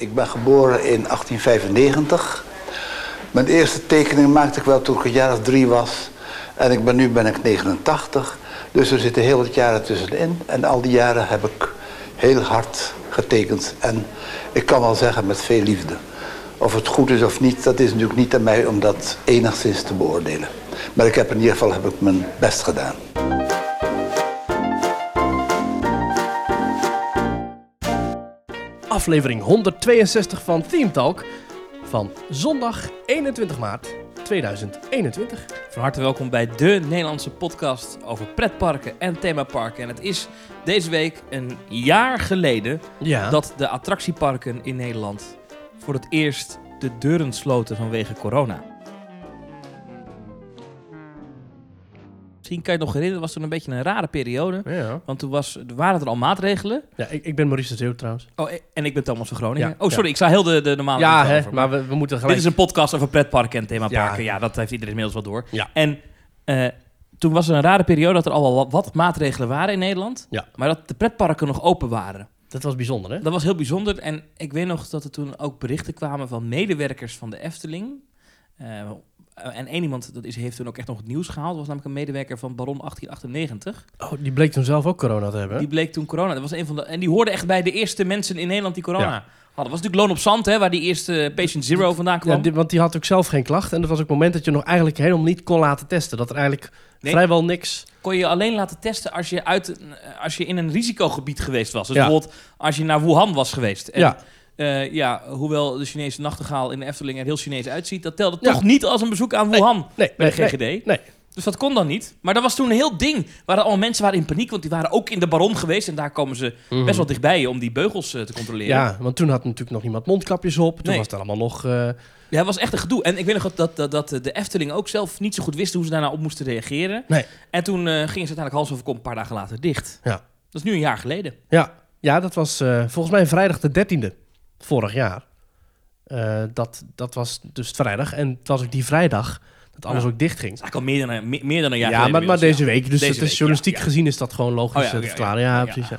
Ik ben geboren in 1895. Mijn eerste tekening maakte ik wel toen ik een jaar of drie was. En ik ben, nu ben ik 89. Dus er zitten heel wat jaren tussenin. En al die jaren heb ik heel hard getekend. En ik kan wel zeggen met veel liefde. Of het goed is of niet, dat is natuurlijk niet aan mij om dat enigszins te beoordelen. Maar ik heb in ieder geval heb ik mijn best gedaan. Aflevering 162 van Theme Talk van zondag 21 maart 2021. Van harte welkom bij de Nederlandse podcast over pretparken en themaparken. En het is deze week een jaar geleden Ja. dat de attractieparken in Nederland voor het eerst de deuren sloten vanwege corona. Misschien kan je het nog herinneren, was toen een beetje een rare periode. Ja, Want toen was, waren er al maatregelen. ja ik, ik ben Maurice de Zeeuw trouwens. Oh, en ik ben Thomas van Groningen. Ja, oh, sorry, ik sta heel de, de normale ja, intro hè, over, maar we, we moeten gelijk... Dit is een podcast over pretparken en themaparken. Ja. Ja, dat heeft iedereen inmiddels wel door. Ja. En eh, toen was er een rare periode dat er al wel wat, wat maatregelen waren in Nederland. Ja. Maar dat de pretparken nog open waren. Dat was bijzonder, hè? Dat was heel bijzonder. En ik weet nog dat er toen ook berichten kwamen van medewerkers van de Efteling. Eh, en één iemand dat is, heeft toen ook echt nog het nieuws gehaald. Was namelijk een medewerker van Baron 1898. Oh, die bleek toen zelf ook corona te hebben. Die bleek toen corona. Dat was een van de, en die hoorde echt bij de eerste mensen in Nederland die corona hadden. Was natuurlijk Loon op Zand, hè, waar die eerste Patient Zero vandaan kwam. Ja, die- want die had ook zelf geen klacht. En dat was ook het moment dat je nog eigenlijk helemaal niet kon laten testen. Dat er eigenlijk Nee. vrijwel niks... kon je alleen laten testen als je, uit, als je in een risicogebied geweest was. Dus Ja. bijvoorbeeld als je naar Wuhan was geweest. En, ja, eh, ja, hoewel de Chinese nachtegaal in de Efteling er heel Chinees uitziet... dat telde Ja. toch niet als een bezoek aan Wuhan nee, bij de GGD. nee. Dus dat kon dan niet. Maar dat was toen een heel ding. Waar allemaal mensen waren in paniek, want die waren ook in de Baron geweest. En daar komen ze Mhm. best wel dichtbij om die beugels eh, te controleren. Ja, want toen had natuurlijk nog niemand mondkapjes op. Toen was het allemaal nog... eh, Ja, het was echt een gedoe. En ik weet nog dat, dat, dat de Efteling ook zelf niet zo goed wisten hoe ze daarna op moesten reageren. Nee. En toen gingen ze uiteindelijk hals over kop een paar dagen later dicht. Ja. Dat is nu een jaar geleden. Ja, ja dat was volgens mij vrijdag de 13e vorig jaar. Eh, dat, dat was dus vrijdag. En het was ook die vrijdag dat alles Ja. ook dicht ging. Eigenlijk al meer dan een, meer, meer dan een jaar Ja, maar, maar deze week. Dus Deze het week, journalistiek ja, ja. gezien is dat gewoon logisch Oh ja, eh, te verklaren. ja, Ja, ja. precies.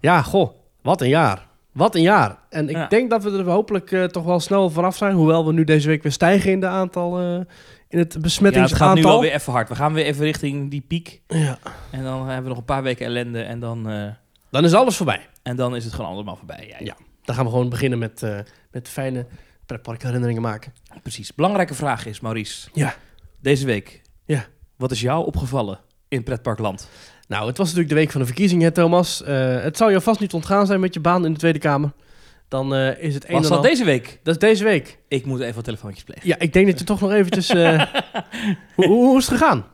Ja. goh, wat een jaar. Wat een jaar. En ik denk dat we er hopelijk eh, toch wel snel vanaf zijn. Hoewel we nu deze week weer stijgen in de aantal... eh, in het Ja, het besmettingsaantal. gaat nu wel weer even hard. We gaan weer even richting die piek. Ja. En dan hebben we nog een paar weken ellende. En dan, Dan is alles voorbij. en dan is het gewoon allemaal voorbij. Ja. Dan gaan we gewoon beginnen met, eh, met fijne pretparkherinneringen maken. precies. Belangrijke vraag is, Maurice. Ja. Deze week. Ja. Wat is jou opgevallen in pretparkland? Nou, het was natuurlijk de week van de verkiezingen, hè, Thomas. Eh, het zou je vast niet ontgaan zijn met je baan in de Tweede Kamer. Dan eh, is het een Was en dat al... deze week? Dat is deze week. Ik moet even wat telefoontjes plegen. Ja, ik denk dat je toch nog eventjes... hoe, hoe, hoe is het gegaan?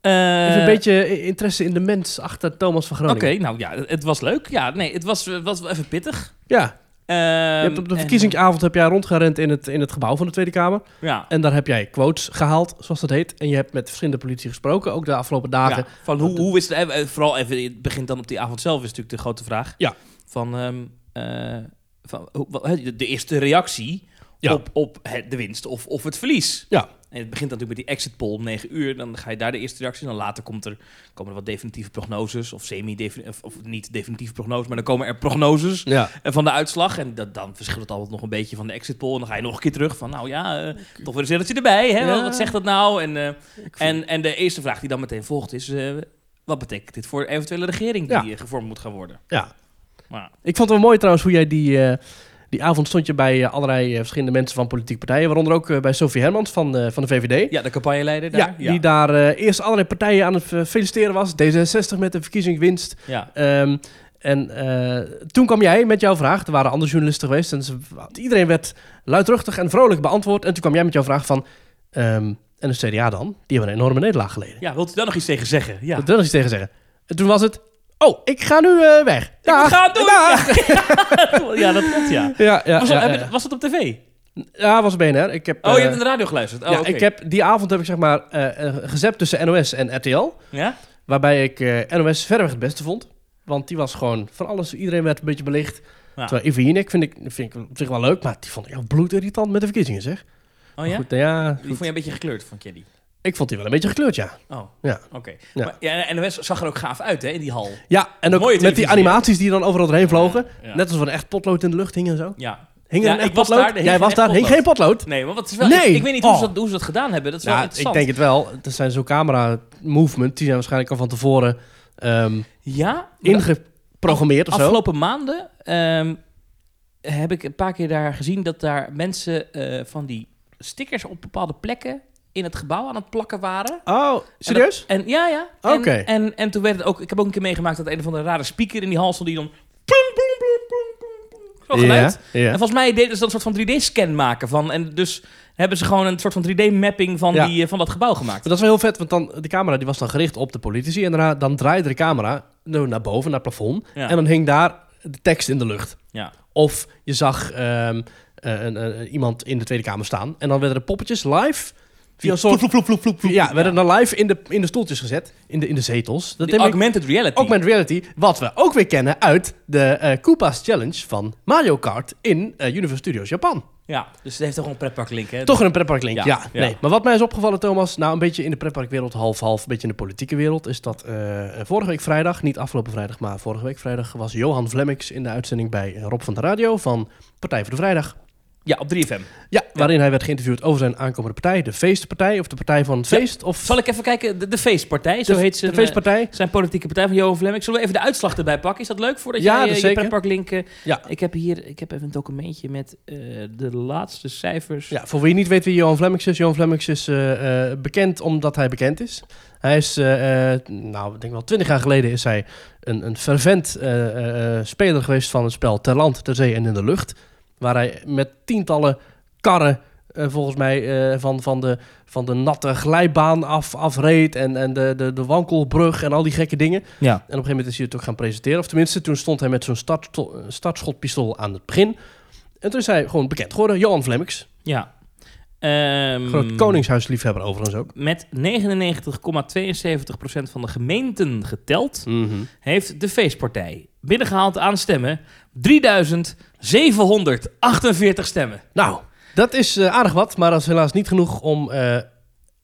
Even een beetje interesse in de mens achter Thomas van Oké, Groningen. nou ja, het was leuk. Ja, nee, het was, was wel even pittig. Ja, Ehm, je hebt op de verkiezingsavond heb jij rondgerend in het, in het gebouw van de Tweede Kamer. Ja, En daar heb jij quotes gehaald, zoals dat heet. En je hebt met verschillende politici gesproken, ook de afgelopen dagen. Ja, van hoe, hoe is het, eh, eh, vooral even, het begint dan op die avond zelf, is natuurlijk de grote vraag. Ja. Van, ehm, eh, van de eerste reactie Ja. op, op de winst of, of het verlies. Ja. En het begint natuurlijk met die exit poll om 9 uur. Dan ga je daar de eerste reactie. Dan later komt er, komen er wat definitieve prognoses. Of semi-definitieve, of, of niet definitieve prognoses. Maar dan komen er prognoses Ja. eh, van de uitslag. En dat, dan verschilt het altijd nog een beetje van de exit poll. En dan ga je nog een keer terug van, nou ja, eh, toch weer een zelletje erbij. Hè? Ja. Wat, zegt dat nou? En, eh, en, en de eerste vraag die dan meteen volgt is... wat betekent dit voor de eventuele regering die Ja. gevormd moet gaan worden? ja. Maar, Ik vond het wel mooi trouwens hoe jij die, eh, die avond stond je bij eh, allerlei eh, verschillende mensen van politieke partijen. Waaronder ook eh, bij Sophie Hermans van, eh, van de VVD. ja, de campagneleider Ja, daar. die daar eerst allerlei partijen aan het feliciteren was. D66 met de verkiezingswinst. ja. Ehm, en toen kwam jij met jouw vraag. Er waren andere journalisten geweest. En ze, iedereen werd luidruchtig en vrolijk beantwoord. En toen kwam jij met jouw vraag van... ehm, en de CDA dan? Die hebben een enorme nederlaag geleden. ja, wilt u daar nog iets tegen zeggen? Ja. Dat wil ik iets tegen zeggen. En toen was het... Oh, ik ga nu eh, weg. Ik Dag. gaan doen! Dag. Ja, dat klopt, ja. Ja, ja, Was, ja, dat, ja. heb- was dat op tv? Ja, was BNR. Ik heb, Oh, je eh, hebt naar de radio geluisterd? Oh, ja, ik heb, die avond heb ik zeg maar eh gezept tussen NOS en RTL. Ja? Waarbij ik NOS verreweg het beste vond. Want die was gewoon van alles. Iedereen werd een beetje belicht. Ja. Terwijl Ivo Jinek vind ik, vind ik op zich wel leuk. Maar die vond ik ja, bloedirritant met de verkiezingen zeg. Oh ja? Goed, nou ja, Die goed. vond je een beetje gekleurd van Kenny. Ik vond die wel een beetje gekleurd, ja. Oh, Ja. oké. Ja. Maar Ja, en de zag er ook gaaf uit, hè, in die hal. Ja, en ook Mooie met die animaties die dan overal doorheen vlogen. Ja. Net alsof er echt potlood in de lucht hing en zo. Ja. Hing er Ja, een echt potlood? daar, Jij was daar, hing geen potlood? Nee, maar wat is wel... Nee. Ik, ik weet niet hoe, Oh. ze dat, hoe ze dat gedaan hebben. Dat is wel Ja, ik interessant. denk het wel. Er zijn zo'n camera movement, die zijn waarschijnlijk al van tevoren ehm, Ja, ingeprogrammeerd of zo. Afgelopen maanden ehm, heb ik een paar keer daar gezien dat daar mensen eh, van die stickers op bepaalde plekken in het gebouw aan het plakken waren. Oh, serieus? En, en ja, ja. Oké. En, en toen werd het ook, ik heb ook een keer meegemaakt dat een of andere rare speaker in die hal stond die dan. Zo geluid. Ja, ja. En volgens mij deden ze dan een soort van 3D-scan maken van. En dus hebben ze gewoon een soort van 3D-mapping van, Ja. die, eh, van dat gebouw gemaakt. Dat is wel heel vet, want dan, de camera die was dan gericht op de politici. En daarna dan draaide de camera naar boven, naar het plafond. Ja. En dan hing daar de tekst in de lucht. Ja. Of je zag ehm, eh, een- iemand in de Tweede Kamer staan. En dan werden de poppetjes live... Via een soort... Vloep, vloep, vloep, vloep, vloep. Ja, werden dan live in de, in de stoeltjes gezet. In de, in de zetels. Dat De heb ik- augmented reality. Augmented reality, wat we ook weer kennen uit de eh Koopa's Challenge van Mario Kart in eh, Universal Studios Japan. Ja, dus het heeft toch een pretparklink, hè? Toch een pretparklink, ja. Ja, ja. Nee. Maar wat mij is opgevallen, Thomas, nou een beetje in de pretparkwereld, half-half, een beetje in de politieke wereld, is dat eh, vorige week vrijdag, niet afgelopen vrijdag, maar vorige week vrijdag, was Johan Vlemmix in de uitzending bij Rob van de Radio van Partij voor de Vrijdag. Ja, op 3FM. Ja, waarin hij werd geïnterviewd over zijn aankomende partij, de Feestpartij, of de Partij van het Ja. Feest, of Zal ik even kijken? De, de Feestpartij, zo de, heet ze. de Feestpartij. Zijn politieke partij van Johan Vlemming. Zullen we even de uitslag erbij pakken? Is dat leuk voordat Ja, jij dat eh, je pretparklink... eh, Ja. Ik heb hier ik heb even een documentje met eh, de laatste cijfers. Ja, voor wie niet weet wie Johan Vlemmix is. Johan Vlemmix is eh, eh, bekend omdat hij bekend is. Hij is, eh, eh, nou, ik denk wel twintig jaar geleden is hij een, een fervent eh, eh, eh, speler geweest van het spel Ter Land, Ter Zee en in de Lucht. Waar hij met tientallen karren, eh, volgens mij, eh, van, van, de, van de natte glijbaan af, afreed. En, en de, de, de wankelbrug en al die gekke dingen. Ja. En op een gegeven moment is hij het ook gaan presenteren. Of tenminste, toen stond hij met zo'n start, startschotpistool aan het begin. En toen is hij gewoon bekend geworden, Johan Vlemmix. ja. Ehm, Groot koningshuisliefhebber overigens ook. Met 99,72% van de gemeenten geteld... heeft de feestpartij binnengehaald aan stemmen 3748 stemmen. Nou, dat is eh, aardig wat, maar dat is helaas niet genoeg om eh,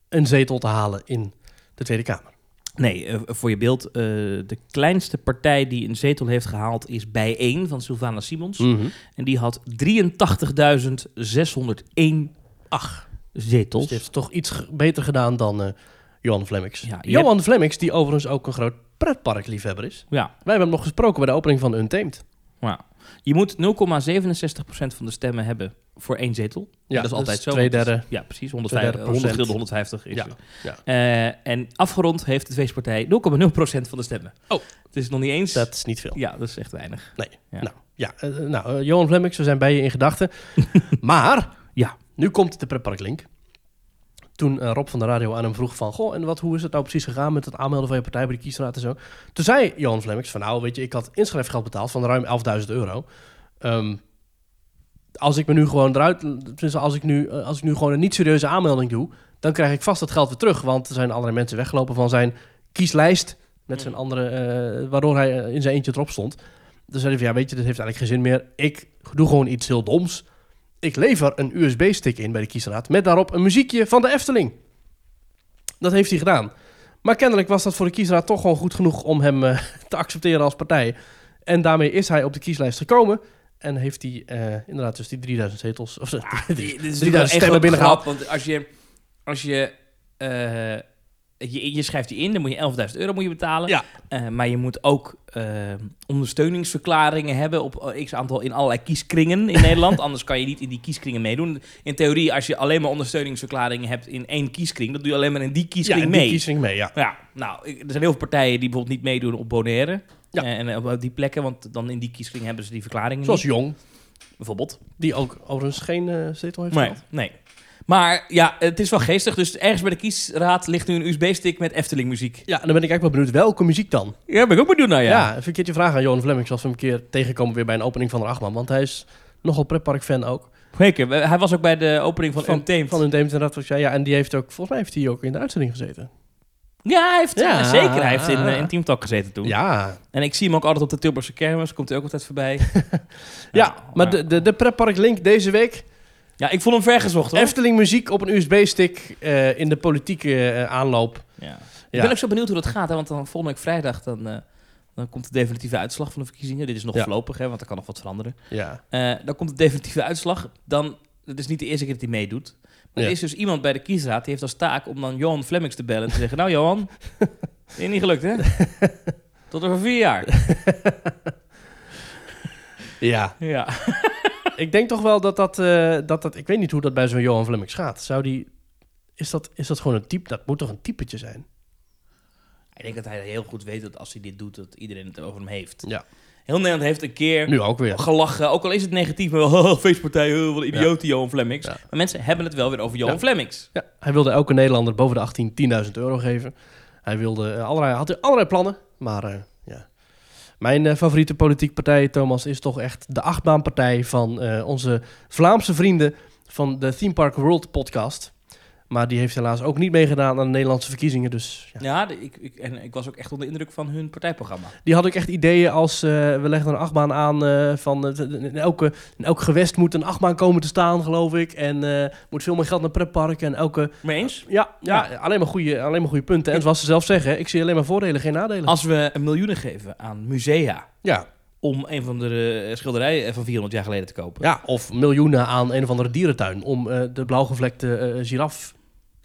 een zetel te halen in de Tweede Kamer. Nee, eh, voor je beeld, de kleinste partij die een zetel heeft gehaald is Bijeen van Sylvana Simons. En die had 83.601 Ach, zetels. dus die heeft het toch iets beter gedaan dan eh, Johan Vlemmix. Ja, Johan Vlemmix, die overigens ook een groot pretparkliefhebber is. Ja, Wij hebben hem nog gesproken bij de opening van Untamed. ja. Je moet 0,67% van de stemmen hebben voor één zetel. Ja, dat is altijd dus zo. twee derde- Ja, precies. twee 105, derde 100 procent. gulden, 150 is Ja, ja. Eh, en afgerond heeft de feestpartij 0,0% van de stemmen. Oh. Het is nog niet eens... Dat is niet veel. Ja, dat is echt weinig. Nee. Ja. Nou, ja, eh, nou Johan Vlemmix, we zijn bij je in gedachten. maar, Ja. Nu komt de pretparklink. Toen eh, Rob van de radio aan hem vroeg van... Goh, en wat, hoe is het nou precies gegaan met het aanmelden van je partij bij de kiesraad en zo? Toen zei Johan Vlemmix van... Nou, weet je, ik had inschrijfgeld betaald van ruim 11.000 euro. Ehm, als ik me nu gewoon eruit... Als ik nu, eh, als ik nu gewoon een niet serieuze aanmelding doe... dan krijg ik vast dat geld weer terug. Want er zijn allerlei mensen weggelopen van zijn kieslijst... met zijn andere... eh, waardoor hij in zijn eentje erop stond. Toen zei hij van, ja, weet je, dit heeft eigenlijk geen zin meer. Ik doe gewoon iets heel doms. Ik lever een USB-stick in bij de kiesraad... met daarop een muziekje van de Efteling. Dat heeft hij gedaan. Maar kennelijk was dat voor de kiesraad toch gewoon goed genoeg... om hem eh, te accepteren als partij. En daarmee is hij op de kieslijst gekomen... En heeft hij eh, inderdaad dus die 3000 zetels... Of, Ah, is 3000 natuurlijk stemmen binnengehaald. Want als je, als je, eh, je, je schrijft die in, dan moet je 11.000 euro moet je betalen. Ja. Eh, maar je moet ook eh, ondersteuningsverklaringen hebben op eh, x aantal in allerlei kieskringen in Nederland. Anders kan je niet in die kieskringen meedoen. In theorie, als je alleen maar ondersteuningsverklaringen hebt in één kieskring, dan doe je alleen maar in die Ja, kieskring in die mee. kiesring mee, ja. Ja, nou, er zijn heel veel partijen die bijvoorbeeld niet meedoen op Bonaire. Ja. En op die plekken, want dan in die kieskring hebben ze die verklaringen Zoals niet, Jong, bijvoorbeeld. die ook overigens geen eh, zetel heeft Nee, gehad. nee. Maar ja, het is wel geestig. Dus ergens bij de kiesraad ligt nu een USB-stick met Efteling muziek. Ja, en dan ben ik eigenlijk wel benieuwd welke muziek dan. Ja, ben ik ook benieuwd naar, Ja, even een keertje vragen aan Johan Vlemmings als we hem een keer tegenkomen weer bij een opening van de Achtman. Want hij is nogal pretpark-fan ook. Zeker. Hij was ook bij de opening van, Van- Untamed. Van Untamed inderdaad. zei. Ja, en die heeft ook, volgens mij heeft hij ook in de uitzending gezeten. Ja, hij heeft, Ja. zeker. Hij heeft in, eh, in Team Talk gezeten toen. Ja, En ik zie hem ook altijd op de Tilburgse kermis. Komt hij ook altijd voorbij. ja, maar de, de, de pretpark link deze week, Ja, ik vond hem vergezocht hoor. Efteling muziek op een USB-stick eh, in de politieke eh, aanloop. Ja. Ik ben ook zo benieuwd hoe dat gaat, hè, want dan volgende week vrijdag dan, eh, dan komt de definitieve uitslag van de verkiezingen. Dit is nog Ja. voorlopig, hè, want er kan nog wat veranderen. Ja. Eh, dan komt de definitieve uitslag. Dan, het is niet de eerste keer dat hij meedoet. Maar Ja. er is dus iemand bij de kiesraad die heeft als taak om dan Johan Flemings te bellen en te zeggen: Nou, Johan, is niet gelukt, hè? Tot over vier jaar. ja. Ja. Ik denk toch wel dat dat, eh, dat dat... Ik weet niet hoe dat bij zo'n Johan Flemmings gaat. Zou die... Is dat, is dat gewoon een type? Dat moet toch een typetje zijn? Ik denk dat hij heel goed weet dat als hij dit doet, dat iedereen het over hem heeft. Ja. Heel Nederland heeft een keer Nu ook weer. gelachen, ook al is het negatief, maar wel, oh, feestpartij, oh, wat een idioot Johan Flemings. Ja. Maar mensen hebben het wel weer over Johan Ja. Flemings. Ja, hij wilde elke Nederlander boven de 18 10.000 euro geven. Hij wilde eh, allerlei, had allerlei plannen, maar eh. Mijn eh, favoriete politieke partij, Thomas, is toch echt de achtbaanpartij van eh, onze Vlaamse vrienden van de Theme Park World podcast. Maar die heeft helaas ook niet meegedaan aan de Nederlandse verkiezingen. Dus ja. Ja, de- ik, ik, en ik was ook echt onder de indruk van hun partijprogramma. Die had ook echt ideeën als eh, we leggen een achtbaan aan eh, van eh, in, elke, in elk gewest moet een achtbaan komen te staan, geloof ik. En moet veel meer geld naar pretparken en elke Mee eens? Ja, ja, Alleen, maar goede, alleen maar goede punten. En zoals ze zelf zeggen, ik zie alleen maar voordelen, geen nadelen. Als we een miljoenen geven aan musea ja. Om een van de eh, schilderijen van 400 jaar geleden te kopen. ja, of miljoenen aan een of andere dierentuin om eh, de blauwgevlekte eh giraf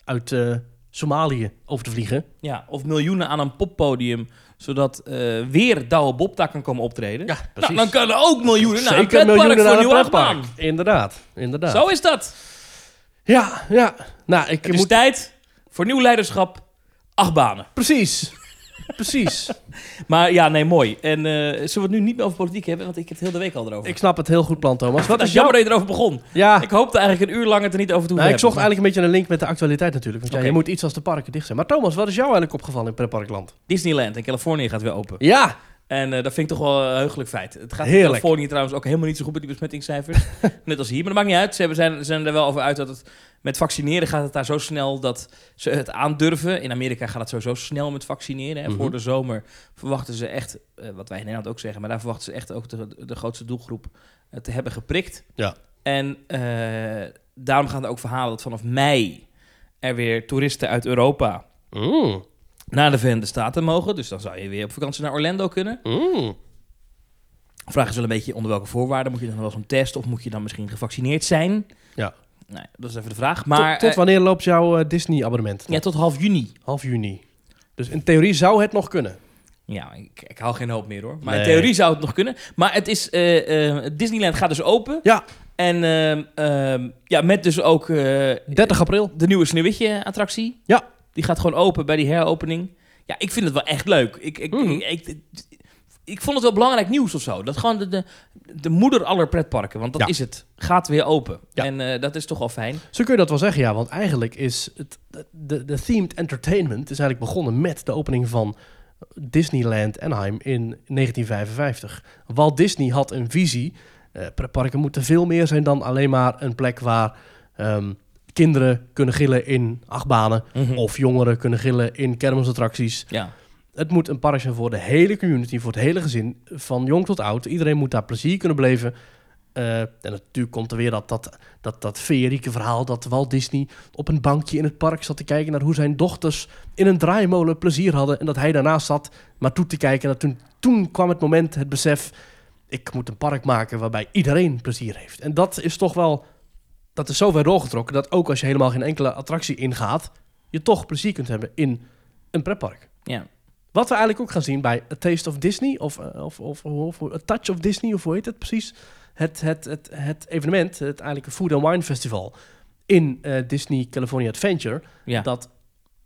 uit eh, Somalië over te vliegen. Ja, of miljoenen aan een poppodium, zodat eh, weer Douwe Bob daar kan komen optreden. Ja, nou, precies. dan kunnen ook miljoenen naar een Zeker pretpark miljoenen voor aan een een nieuwe pretpark. Inderdaad, inderdaad. Zo is dat. Ja, ja. Nou, ik Het is moet... tijd voor nieuw leiderschap, acht banen. Precies. Precies. Maar ja, nee, mooi. En eh, zullen we het nu niet meer over politiek hebben? Want ik heb het heel de week al erover. ik snap het heel goed plan, Thomas. Wat dat is is jammer jouw... dat je erover begon. Ja, Ik hoopte eigenlijk een uur lang het er niet over te nou, ik zocht eigenlijk een beetje een link met de actualiteit natuurlijk. Want ja, je moet iets als de parken dicht zijn. Maar Thomas, wat is jou eigenlijk opgevallen in pretparkland? Disneyland in Californië gaat weer open. Ja, En eh, dat vind ik toch wel een heugelijk feit. Het gaat in. Californië trouwens ook helemaal niet zo goed met die besmettingscijfers. Net als hier. Maar dat maakt niet uit. Ze hebben- zijn, zijn er wel over uit dat het met vaccineren gaat het daar zo snel dat ze het aandurven. In Amerika gaat het sowieso snel met vaccineren. Hè. Mhm. Voor de zomer verwachten ze echt, eh, wat wij in Nederland ook zeggen, maar daar verwachten ze echt ook de, de grootste doelgroep eh, te hebben geprikt. Ja. En eh, daarom gaan er ook verhalen dat vanaf mei er weer toeristen uit Europa Mm. Naar de Verenigde Staten mogen. Dus dan zou je weer op vakantie naar Orlando kunnen. Mm. Vraag is wel een beetje onder welke voorwaarden. Moet je dan wel zo'n test of moet je dan misschien gevaccineerd zijn? Ja. Nee, dat is even de vraag. Maar tot, tot eh, wanneer loopt jouw eh, Disney-abonnement? ja, tot half juni. Half juni. Dus in theorie zou het nog kunnen. Ja, ik, ik hou geen hoop meer hoor. Maar in theorie zou het nog kunnen. Maar het is, eh, eh, Disneyland gaat dus open. Ja. En ehm, ehm, ja, met dus ook eh, 30 april. de nieuwe Sneeuwwitje-attractie. Ja. Die gaat gewoon open bij die heropening. Ja, ik vind het wel echt leuk. Ik, ik, Mhm. ik, ik, ik vond het wel belangrijk nieuws of zo. Dat gewoon de, de, de moeder aller pretparken, want dat Ja. is het, gaat weer open. Ja. En eh, dat is toch wel fijn. Zo kun je dat wel zeggen, ja. Want eigenlijk is het, de, de themed entertainment is eigenlijk begonnen met de opening van Disneyland Anaheim in 1955. Walt Disney had een visie. eh pretparken moeten veel meer zijn dan alleen maar een plek waar ehm, kinderen kunnen gillen in achtbanen. Of jongeren kunnen gillen in kermisattracties. Ja. Het moet een park zijn voor de hele community, voor het hele gezin, van jong tot oud. Iedereen moet daar plezier kunnen beleven. Eh, en natuurlijk komt er weer dat, dat, dat, dat feerieke verhaal dat Walt Disney op een bankje in het park zat te kijken naar hoe zijn dochters in een draaimolen plezier hadden. En dat hij daarnaast zat maar toe te kijken. En dat toen, toen kwam het moment, het besef, ik moet een park maken waarbij iedereen plezier heeft. En dat is toch wel, dat is zo ver doorgetrokken dat ook als je helemaal geen enkele attractie ingaat, je toch plezier kunt hebben in een pretpark. ja. Wat we eigenlijk ook gaan zien bij A Taste of Disney, of, eh, of, of, of, A Touch of Disney, of hoe heet het precies? Het, het, het, het evenement, het eigenlijk een Food and Wine Festival in eh, Disney California Adventure. Ja. Dat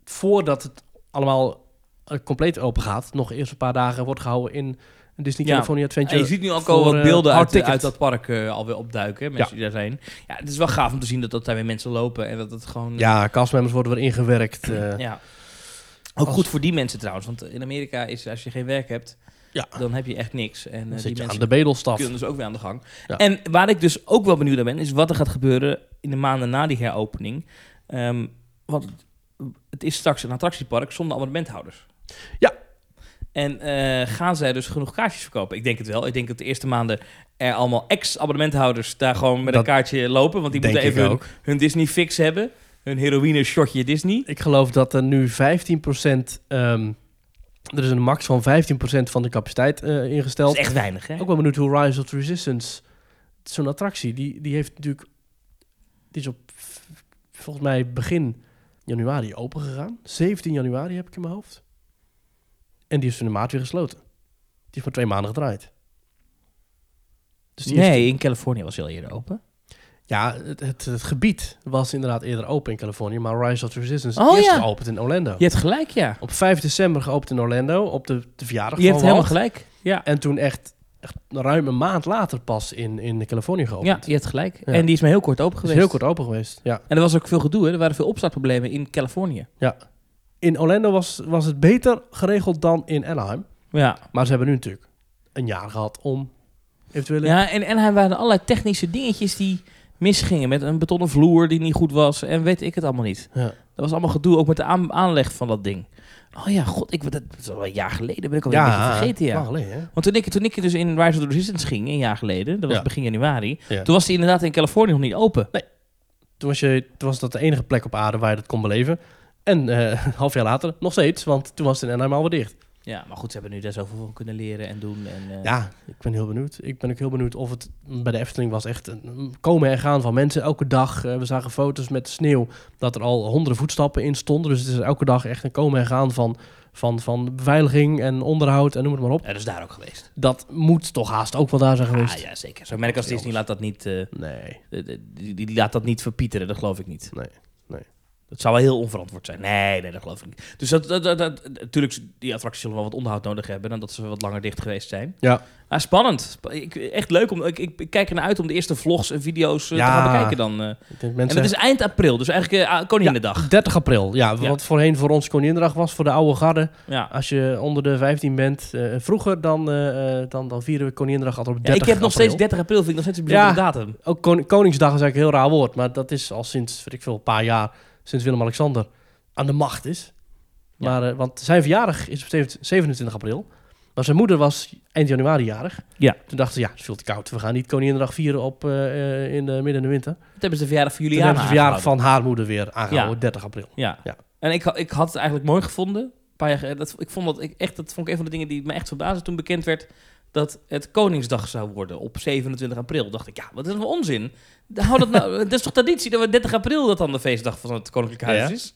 voordat het allemaal eh, compleet open gaat, nog eerst een paar dagen wordt gehouden in Disney Ja. California En Adventure. je ziet nu ook al wat eh, beelden uit, uit dat park eh, alweer opduiken. Mensen die daar zijn. Ja, het is wel gaaf om te zien dat, dat daar weer mensen lopen. En dat het gewoon... Ja, castmembers worden weer ingewerkt. eh. Ja. Ook Als- goed voor die mensen trouwens. Want in Amerika is als je geen werk hebt, Ja. dan heb je echt niks. En eh, die zit je aan mensen de bedelstaf. kunnen dus ook weer aan de gang. Ja. En waar ik dus ook wel benieuwd naar ben, is wat er gaat gebeuren in de maanden na die heropening. Ehm, want het is straks een attractiepark zonder abonnementhouders. Ja. En eh, gaan zij dus genoeg kaartjes verkopen? Ik denk het wel. Ik denk dat de eerste maanden er allemaal ex-abonnementhouders daar gewoon met Dat een kaartje lopen. Want die moeten even hun, hun Disney fix hebben. Hun heroïne shotje Disney. Ik geloof dat er nu 15%... ehm er is een max van 15% van de capaciteit eh, Dat ingesteld. is echt weinig, hè? Ook wel benieuwd hoe Rise of the Resistance... Zo'n attractie, die, die heeft natuurlijk... Die is op volgens mij begin januari open gegaan. 17 januari heb ik in mijn hoofd. En die is in de maart weer gesloten. Die is maar twee maanden gedraaid. Dus nee, in Californië was heel eerder open. ja, het, het, het gebied was inderdaad eerder open in Californië. Maar Rise of the Resistance Oh, is ja. geopend in Orlando. Je hebt gelijk, ja. Op 5 december geopend in Orlando. Op de, de verjaardag Je hebt van helemaal gelijk. Ja. En toen echt, echt ruim een maand later pas in, in Californië geopend. ja, je hebt gelijk. Ja. En die is maar heel kort open is geweest. heel kort open geweest. Ja. En er was ook veel gedoe, hè? Er waren veel opstartproblemen in Californië. In Orlando was, was het beter geregeld dan in Anaheim. Ja. Maar ze hebben nu natuurlijk een jaar gehad om eventueel... Ja, en, en hij waren allerlei technische dingetjes die misgingen. Met een betonnen vloer die niet goed was. En weet ik het allemaal niet. Ja. Dat was allemaal gedoe, ook met de aan- aanleg van dat ding. Oh ja, god, ik, dat is al een jaar geleden. Ben ik alweer een beetje vergeten, ja. geleden, hè? Want toen ik, toen ik dus in Rise of the Resistance ging, een jaar geleden, dat was Ja. begin januari, Ja. toen was hij inderdaad in Californië nog niet open. Toen was, je, toen was dat de enige plek op aarde waar je dat kon beleven. En een half jaar later nog steeds, want toen was het in Anaheim alweer dicht. Ja, maar goed, ze hebben nu daar zoveel van kunnen leren en doen. En, eh, Ja, ik ben heel benieuwd. Ik ben ook heel benieuwd of het bij de Efteling was echt een komen en gaan van mensen elke dag. Eh, we zagen foto's met sneeuw dat er al honderden voetstappen in stonden. Dus het is elke dag echt een komen en gaan van, van, van beveiliging en onderhoud en noem het maar op. Ja, dat is daar ook geweest. Dat moet toch haast ook wel daar zijn geweest. Ah, ja, zeker. Zo'n merk als Disney laat dat niet, Nee, die, die laat dat niet verpieteren, dat geloof ik niet. nee. Dat zou wel heel onverantwoord zijn. Nee, nee, dat geloof ik niet. Dus dat, dat, dat, dat- natuurlijk, die attracties zullen wel wat onderhoud nodig hebben... dan dat ze wat langer dicht geweest zijn. Ja, Maar spannend. Sp- Ik, echt leuk. Om, ik, ik, kijk ernaar uit om de eerste vlogs en video's eh, Ja. te gaan bekijken dan. eh. denk En mensen... dat is eind april, dus eigenlijk uh, Koninginnedag. 30 april, ja, Ja. Wat voorheen voor ons Koninginnedag was, voor de oude garde. Ja. Als je onder de 15 bent, vroeger, dan, dan, dan vieren we Koninginnedag altijd op Ja, 30 ik heb nog april. steeds 30 april, vind ik nog steeds een bijzondere datum. Ook kon- Koningsdag is eigenlijk een heel raar woord, maar dat is al sinds, weet ik veel, een paar jaar, sinds Willem-Alexander aan de macht is. Ja. Maar, eh, want zijn verjaardag is op 7 27 april, maar zijn moeder was eind januari jarig. Ja. Toen dachten ze, ja, het is veel te koud, we gaan niet Koninginnedag vieren op, eh, eh, in de midden in de winter. Dat hebben ze de verjaardag van Toen Juliana hebben ze de verjaardag van haar moeder weer aangehouden, Ja. 30 april. Ja. Ja. En ik, ik had het eigenlijk mooi gevonden. Een paar jaar dat, ik vond dat ik echt, dat vond ik een van de dingen die me echt verbaasde toen bekend werd dat het Koningsdag zou worden op 27 april. Dacht ik, ja, wat is dat voor onzin? Hou dat, nou, dat is toch traditie dat we 30 april dat dan de feestdag van het Koninklijk Huis Ja. is?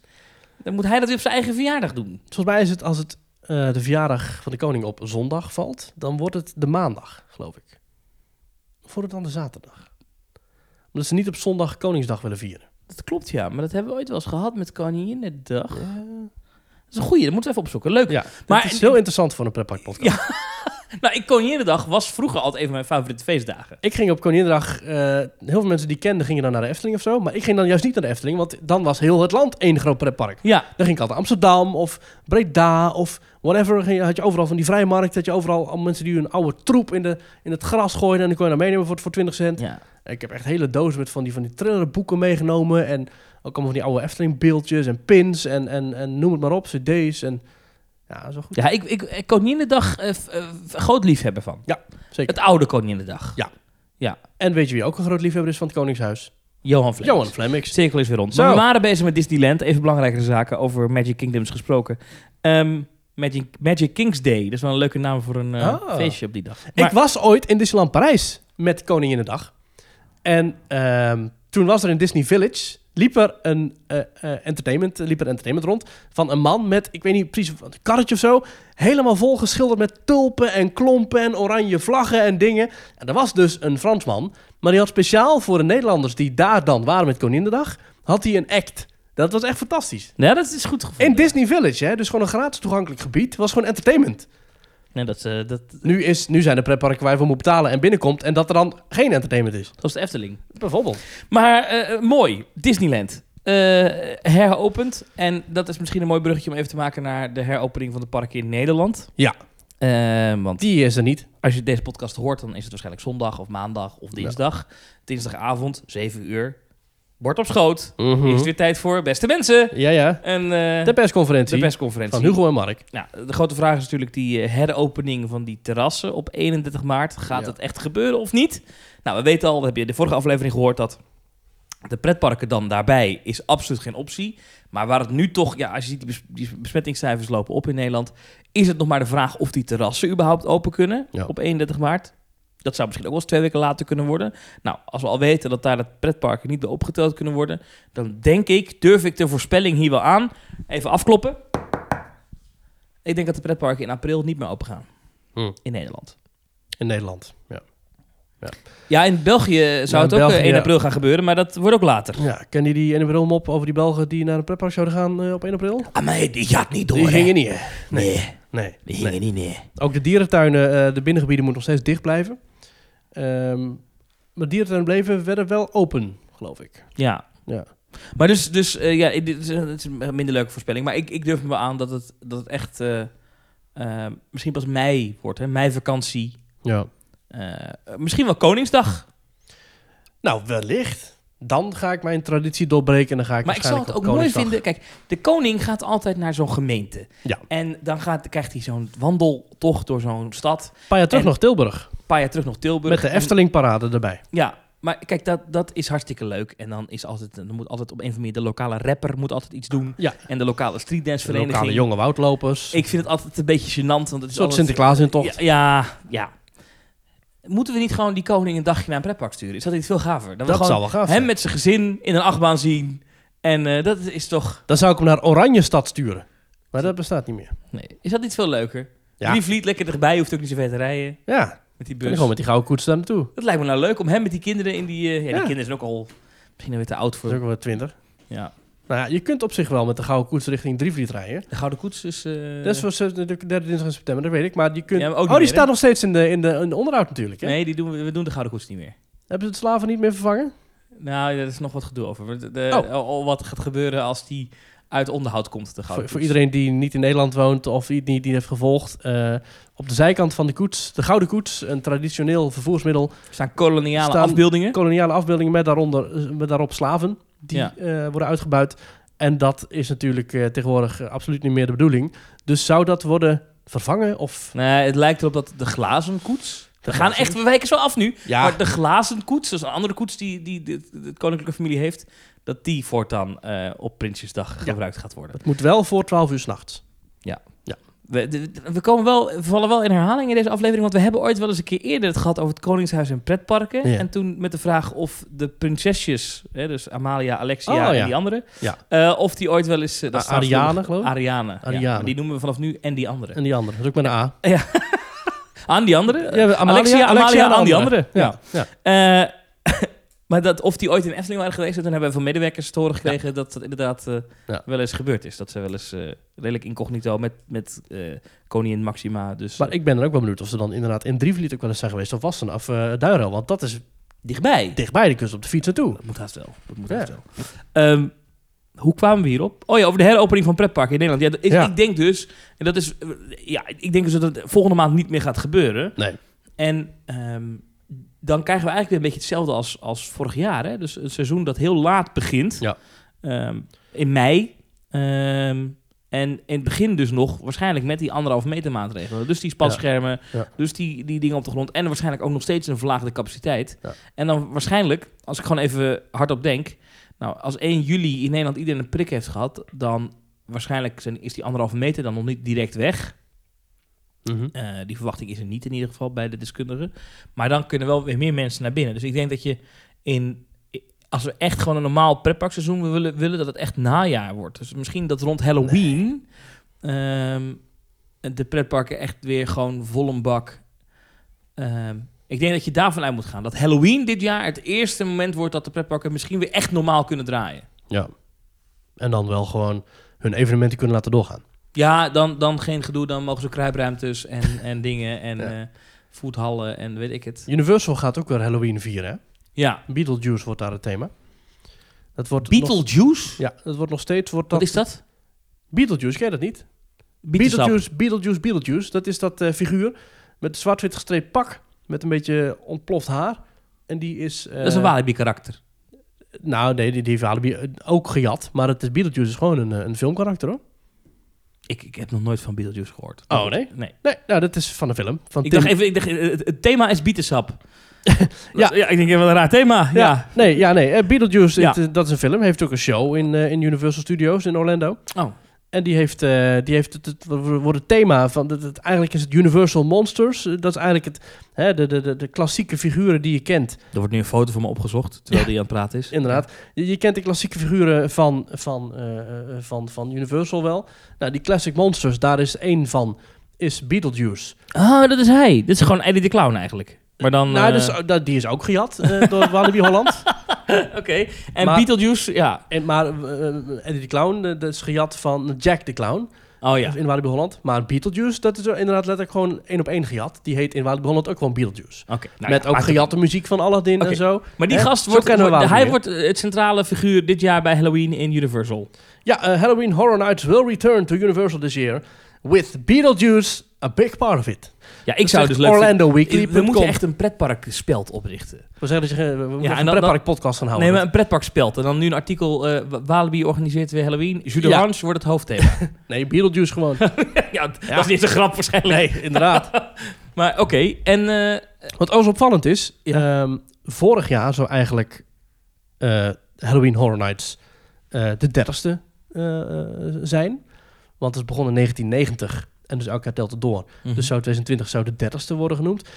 Dan moet hij dat weer op zijn eigen verjaardag doen. Volgens mij is het als het eh, de verjaardag van de koning op zondag valt, dan wordt het de maandag, geloof ik. Of wordt het dan de zaterdag? Omdat ze niet op zondag Koningsdag willen vieren. Dat klopt, ja. Maar dat hebben we ooit wel eens gehad met Koninginnedag. Dat is een goeie, dat moeten we even opzoeken. Leuk. Ja, Maar- het is heel interessant voor een pretpark podcast. Ja. Nou, ik Koninginnedag was vroeger altijd een van mijn favoriete feestdagen. Ik ging op Koninginnedag, eh, heel veel mensen die ik kende gingen dan naar de Efteling of zo. Maar ik ging dan juist niet naar de Efteling, want dan was heel het land één groot pretpark. Ja, Dan ging ik altijd Amsterdam of Breda of whatever. Had je overal van die vrijmarkt, had je overal mensen die hun oude troep in, de, in het gras gooiden. En dan kon je dan meenemen voor, voor 20 cent. ja. Ik heb echt hele dozen met van die, van die trillerboeken meegenomen. En ook allemaal van die oude Efteling beeldjes en pins en, en, en noem het maar op, cd's. En ja, zo goed. Ja, ik, ik, ik Koninginnedag eh, f- eh, groot liefhebber van. Zeker. Het oude Koninginnedag. Ja. Ja. En weet je wie ook een groot liefhebber is van het Koningshuis? Johan Flemmix. Johan Flemmix. Cirkel is weer rond. Maar we waren bezig met Disneyland. Even belangrijkere zaken over Magic Kingdoms gesproken. Ehm, Magic, Magic King's Day. Dat is wel een leuke naam voor een eh, Ah. feestje op die dag. Ik was ooit in Disneyland Parijs met Koninginnedag. En ehm, toen was er in Disney Village, liep er een eh, eh, entertainment, liep er entertainment rond van een man met, ik weet niet precies, een karretje of zo, helemaal vol geschilderd met tulpen en klompen en oranje vlaggen en dingen. En er was dus een Fransman, maar die had speciaal voor de Nederlanders die daar dan waren met Koninginnedag, had hij een act. Dat was echt fantastisch. Ja, dat is goed gevonden. In Disney Village, hè, dus gewoon een gratis toegankelijk gebied, was gewoon entertainment. Nee, dat, eh, dat, Nu, is, nu zijn er pretparken waar je voor moet betalen en binnenkomt en dat er dan geen entertainment is. dat was de Efteling. Bijvoorbeeld. Maar eh, eh, mooi. Disneyland. Eh, heropend. En dat is misschien een mooi bruggetje om even te maken naar de heropening van de parken in Nederland. Ja. Eh, want Die is er niet. als je deze podcast hoort, dan is het waarschijnlijk zondag of maandag of dinsdag. Dinsdagavond, 7 uur. Bord op schoot. Mhm. Is weer tijd voor beste mensen. Ja, ja. En eh, De persconferentie de persconferentie. van Hugo en Mark. Nou, de grote vraag is natuurlijk die eh, heropening van die terrassen op 31 maart. Gaat Ja. het echt gebeuren of niet? Nou, we weten al, we hebben de vorige aflevering gehoord dat de pretparken dan daarbij is absoluut geen optie. Maar waar het nu toch, ja, als je ziet die, bes- die besmettingscijfers lopen op in Nederland, is het nog maar de vraag of die terrassen überhaupt open kunnen Ja. op 31 maart. Dat zou misschien ook wel eens twee weken later kunnen worden. Nou, als we al weten dat daar de pretparken niet bij opgeteld kunnen worden, dan denk ik, durf ik de voorspelling hier wel aan. Even afkloppen. Ik denk dat de pretparken in april niet meer open gaan Hm. in Nederland. In Nederland. Ja. Ja, in België zou in het ook België, eh, 1 ja. april gaan gebeuren, maar dat wordt ook later. ja. Ken je die 1 april mop over die Belgen die naar een pretpark zouden gaan eh, op 1 april? Ah, maar die gaat niet door, die gingen niet, hè? Nee, Nee. die nee. gingen niet, nee. Ook de dierentuinen, eh, de binnengebieden moeten nog steeds dicht blijven. Ehm, maar dierentuinen bleven werden wel open, geloof ik. Ja. Ja. Maar dus, dus eh, ja, dit is, een- het is een minder leuke voorspelling. Maar ik, ik durf me aan dat het, dat het echt eh, eh, misschien pas mei wordt, hè? Mei-vakantie. Ja. Eh, misschien wel Koningsdag. Nou, wellicht. Dan ga ik mijn traditie doorbreken en dan ga ik Maar ik zou het ook mooi vinden. Kijk, de koning gaat altijd naar zo'n gemeente. Ja. En dan gaat, krijgt hij zo'n wandeltocht door zo'n stad. Een paar jaar terug En- nog Tilburg. Paar jaar terug nog Tilburg. Met de Efteling-parade erbij. Ja, maar kijk, dat, dat is hartstikke leuk. En dan is altijd, dan moet altijd op een of andere manier de lokale rapper moet altijd iets doen. Ja. En de lokale streetdance De vereniging. lokale jonge woudlopers. Ik vind het altijd een beetje gênant. Want het is soort altijd- Sinterklaas in tocht. Ja, ja, ja. Moeten we niet gewoon die koning een dagje naar een pretpark sturen? Is dat niet veel gaver? Dan we Dat gewoon zou wel gaaf hem zijn. met zijn gezin in een achtbaan zien. En eh, dat is toch... Dan zou ik hem naar Oranje Stad sturen. Maar dat bestaat niet meer. Nee. Is dat niet veel leuker? Ja. Die vliegt lekker erbij, hoeft ook niet zo ver te rijden. Ja, Met die en bus. gewoon met die gouden koets daar naartoe. Dat lijkt me nou leuk om hem met die kinderen in die... eh, ja, die kinderen zijn ook al misschien weer te oud Dat is voor. ook wel 20. Ja. Nou ja, je kunt op zich wel met de gouden koets richting Drievliet rijden. De Gouden Koets is... eh, dat is voor de derde dinsdag in september, dat weet ik. Maar die kunt... Ja, maar ook oh, die meer, staat hè? nog steeds in de, in de, in de onderhoud natuurlijk. Hè? Nee, die doen we, we doen de Gouden Koets niet meer. Hebben ze het slaven niet meer vervangen? Nou, daar is nog wat gedoe over. De, de- Oh. al wat gaat gebeuren als die uit onderhoud komt, de Voor, Gouden voor iedereen die niet in Nederland woont of die die, die heeft gevolgd. eh, op de zijkant van de koets, de gouden koets, een traditioneel vervoersmiddel. Er staan koloniale Staan- afbeeldingen. Koloniale afbeeldingen met, daaronder, eh, met daarop slaven die Ja. eh, worden uitgebuit. En dat is natuurlijk eh, tegenwoordig absoluut niet meer de bedoeling. Dus zou dat worden vervangen? Of... Nee, het lijkt erop dat de glazen koets... We gaan echt, we wijken zo af nu. Ja. Maar de glazen koets, dat is een andere koets die, die de, de koninklijke familie heeft... dat die voortaan eh, op Prinsjesdag gebruikt gaat worden. Het moet wel voor 12 uur s'nachts. We, de- we, komen wel, we vallen wel in herhaling in deze aflevering... want we hebben ooit wel eens een keer eerder het gehad over het Koningshuis en pretparken. Ja. En toen met de vraag of de prinsesjes... Hè, dus Amalia, Alexia Oh, ja. en die andere... Ja. eh, of die ooit wel eens... eh, dat A- is trouwens Ariane, nog- geloof ik? Ariane. ja. Ariane. Die noemen we vanaf nu en die andere. En die andere. Dat is ook met een A. Aan die andere? Ja, Amalia, Alexia, Alexia Amalia aan die andere. Ja. ja. maar dat, of die ooit in Efteling waren geweest, toen hebben we van medewerkers te horen gekregen dat dat inderdaad eh, Ja. wel eens gebeurd is. Dat ze wel eens eh, redelijk incognito met, met eh, koningin Maxima. Dus Maar ik ben dan ook wel benieuwd of ze dan inderdaad in Drievliet ook wel eens zijn geweest. Of Wassen of uh, Duinrel. Want dat is dichtbij. dichtbij. De kust op de fiets naartoe. Dat moet haast wel. Dat moet Ja. wel. Ehm, hoe kwamen we hierop? Oh ja, over de heropening van pretparken in Nederland. Ja, ik, Ja. ik denk dus, en dat is, ja, ik denk dus dat het volgende maand niet meer gaat gebeuren. Nee. En ehm, dan krijgen we eigenlijk weer een beetje hetzelfde als, als vorig jaar. Hè? Dus een seizoen dat heel laat begint. Ja. Ehm, in mei. Ehm, en in het begin dus nog waarschijnlijk met die anderhalf meter maatregelen. Dus die spatschermen, Ja. dus die, die dingen op de grond. En waarschijnlijk ook nog steeds een verlaagde capaciteit. Ja. En dan waarschijnlijk, als ik gewoon even hardop denk... Nou, als 1 juli in Nederland iedereen een prik heeft gehad... dan waarschijnlijk zijn, is die anderhalve meter dan nog niet direct weg. Mhm. Eh, die verwachting is er niet in ieder geval bij de deskundigen. Maar dan kunnen wel weer meer mensen naar binnen. Dus ik denk dat je in... Als we echt gewoon een normaal pretparkseizoen willen, willen, dat het echt najaar wordt. Dus misschien dat rond Halloween ehm, de pretparken echt weer gewoon vol een bak. ehm, ik denk dat je daarvan uit moet gaan. Dat Halloween dit jaar het eerste moment wordt dat de pretparken misschien weer echt normaal kunnen draaien. Ja. En dan wel gewoon hun evenementen kunnen laten doorgaan. Ja, dan, dan geen gedoe. Dan mogen ze kruipruimtes en, en dingen en Ja. eh voethallen en weet ik het. Universal gaat ook weer Halloween vieren. Hè? Ja. Beetlejuice wordt daar het thema. Dat wordt nog, Beetlejuice? ja, dat wordt nog steeds... Wordt Wat dat, is dat? Beetlejuice, ken je dat niet? Beetlejuice, Beetlejuice, Beetlejuice. Dat is dat eh, figuur met een zwart-wit gestreept pak. Met een beetje ontploft haar. En die is... eh, Dat is een Walibi karakter. Nou, nee, die, die heeft Walibi ook gejat. Maar het is Beetlejuice is gewoon een, een filmkarakter, hoor. Ik, ik heb nog nooit van Beetlejuice gehoord. Oh, nee? Nee. Nee, nou, dat is van een film. Van Ik Tim- dacht even, ik dacht, eh, het, het thema is bietensap. Ja. ja, ik denk, wat een raar thema. Ja. Ja, nee, ja, nee. eh, Beetlejuice, Ja. eh, dat is een film. Heeft ook een show in, in Universal Studios in Orlando. Oh. En die heeft, eh, die heeft het, het wordt het thema van, het, het- eigenlijk is het Universal Monsters. Eh, Dat is eigenlijk het, hè, de, de, de, klassieke figuren die je kent. Er wordt nu een foto van me opgezocht, terwijl Ja. die aan het praten is. Inderdaad. Je, je kent de klassieke figuren van, van, eh, van, van Universal wel. Nou, die Classic Monsters, daar is één van, is Beetlejuice. Oh, dat is hij. Dit is gewoon Eddie de Clown eigenlijk. Maar dan... nou, is, dat, die is ook gejat door Walibi Holland. Oké. En Maar- Beetlejuice, ja. En, maar eh, Eddie de Clown, eh, dat is gejat van Jack de Clown. Oh ja. In Walibi Holland. Maar Beetlejuice, dat is er inderdaad letterlijk gewoon één op één gejat. Die heet in Walibi Holland ook gewoon Beetlejuice. Oké. nou Met ja, ook het- gejatte muziek van Aladdin Oké. en zo. Maar die gast wordt, hij wordt het centrale figuur dit jaar bij Halloween in Universal. Ja, eh, Halloween Horror Nights will return to Universal this year. With Beetlejuice a big part of it. Ja, ik zou dus leuk Orlando Weekly. We moeten echt een pretpark speld oprichten. We zeggen dat je, we moeten en een pretpark podcast gaan houden. Nee, maar een pretpark speld. En dan nu een artikel, eh, Walibi organiseert weer Halloween. Jus d'orange wordt het hoofdthema. Nee, Beetlejuice gewoon. ja, dat is niet een grap waarschijnlijk. nee, inderdaad. Maar oké, en... eh, Wat ook zo opvallend is, ehm, vorig jaar zou eigenlijk eh, Halloween Horror Nights eh, de dertigste zijn. Want het is begonnen in 1990 en dus elk jaar telt het door. mhm. Dus zou 2020 zou de dertigste worden genoemd.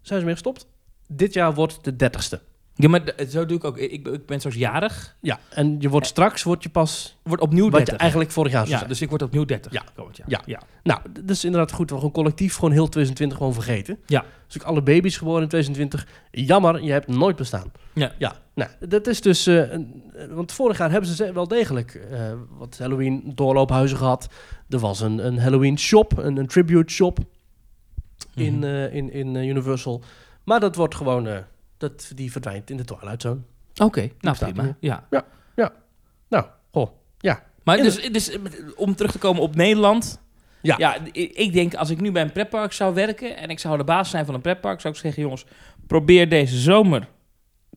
Zijn ze mee gestopt? Dit jaar wordt de dertigste. Ja, maar zo doe ik ook. Ik, ben- ik ben zoals jarig. Ja, en je wordt straks word je pas Wordt opnieuw wat 30. je eigenlijk vorig jaar zou ja, zijn. dus ik word opnieuw 30 Ja. komend jaar. Ja. ja. Nou, dat is inderdaad goed. We gewoon collectief gewoon heel 2020 gewoon vergeten. Ja. Dus ook alle baby's geboren in 2020. Jammer, je hebt nooit bestaan. Ja. Ja, nou, dat is dus... eh, eh, want vorig jaar hebben ze wel degelijk eh, wat Halloween doorloophuizen gehad. Er was een, een Halloween shop, een, een tribute shop in, Mhm. eh, in, in eh, Universal. Maar dat wordt gewoon... dat, die verdwijnt in de Twilight Zone. Oké, nou bestaat prima. niet Ja. Nou, goh. Ja. Maar dus, dus om terug te komen op Nederland. Ja. ja ik, ik denk als ik nu bij een pretpark zou werken en ik zou de baas zijn van een pretpark, zou ik zeggen: jongens, probeer deze zomer.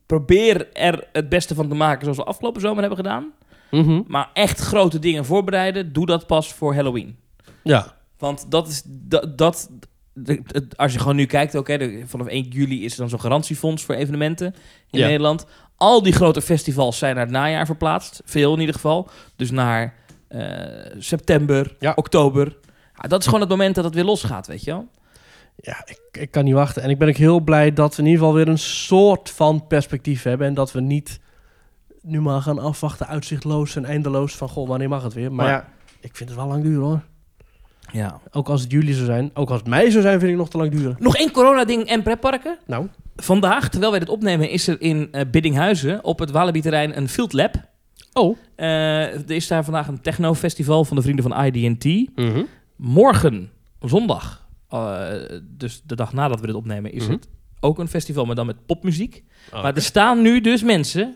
Probeer er het beste van te maken zoals we afgelopen zomer hebben gedaan. Mhm. Maar echt grote dingen voorbereiden, doe dat pas voor Halloween. Ja. Want dat is dat. dat de- het- als je gewoon nu kijkt, ook, hè, de- vanaf 1 juli is er dan zo'n garantiefonds voor evenementen in Ja. Nederland. Al die grote festivals zijn naar het najaar verplaatst. Veel in ieder geval. Dus naar eh, september, Ja. oktober. Ja, dat is gewoon het moment dat het weer losgaat, weet je wel? Ja, ik, ik kan niet wachten. En ik ben ook heel blij dat we in ieder geval weer een soort van perspectief hebben. En dat we niet nu maar gaan afwachten, uitzichtloos en eindeloos van goh, wanneer mag het weer. Maar Maar- ja, ik vind het wel lang duren hoor. Ja. Ook als het juli zou zijn, ook als het mei zou zijn, vind ik nog te lang duren. Nog één corona-ding en pretparken. Nou, Vandaag, terwijl wij dit opnemen, is er in eh, Biddinghuizen op het Walibi-terrein een field lab. oh. Eh, er is daar vandaag een techno-festival van de vrienden van ID&T. Morgen, zondag, eh, dus de dag nadat we dit opnemen, is Mhm. het ook een festival, maar dan met popmuziek. Oh, Maar er staan nu dus mensen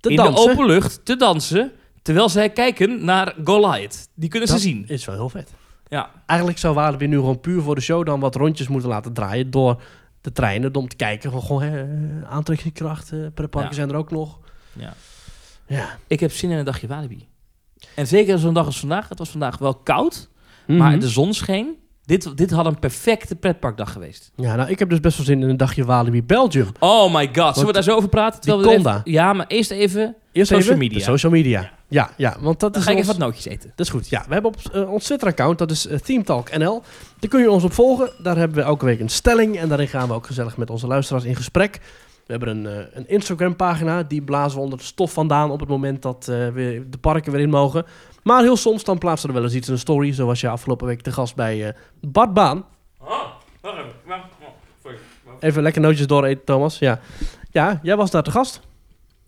Te in dansen. de open lucht te dansen, terwijl zij kijken naar Goliath. Die kunnen Dat ze zien. is wel heel vet. Ja. Eigenlijk zou Walibi nu gewoon puur voor de show dan wat rondjes moeten laten draaien door de treinen. Om te kijken van gewoon hè, aantrekkingskracht, eh pretparken Ja. zijn er ook nog. Ja. Ja. Ik heb zin in een dagje Walibi. En zeker zo'n dag als vandaag. Het was vandaag wel koud, Mhm. maar de zon scheen. Dit, dit had een perfecte pretparkdag geweest. Ja, nou, ik heb dus best wel zin in een dagje Walibi Belgium. Oh my god, zullen we daar zo over praten? die we even-. Ja, maar eerst even... Eerst Social even media. de social media. Ja, ja, want dat Dan is ga ik ons- even wat nootjes eten. Dat is goed. Ja, we hebben op eh, ons Twitter-account, dat is uh, Themetalk NL. Daar kun je ons op volgen. Daar hebben we elke week een stelling en daarin gaan we ook gezellig met onze luisteraars in gesprek. We hebben een, eh, een Instagram-pagina, die blazen we onder de stof vandaan op het moment dat eh, we de parken weer in mogen. Maar heel soms dan plaatsen we er wel eens iets in een story, zoals je afgelopen week te gast bij eh, Bart Baan. Even lekker nootjes dooreten, Thomas. Ja. ja, jij was daar te gast.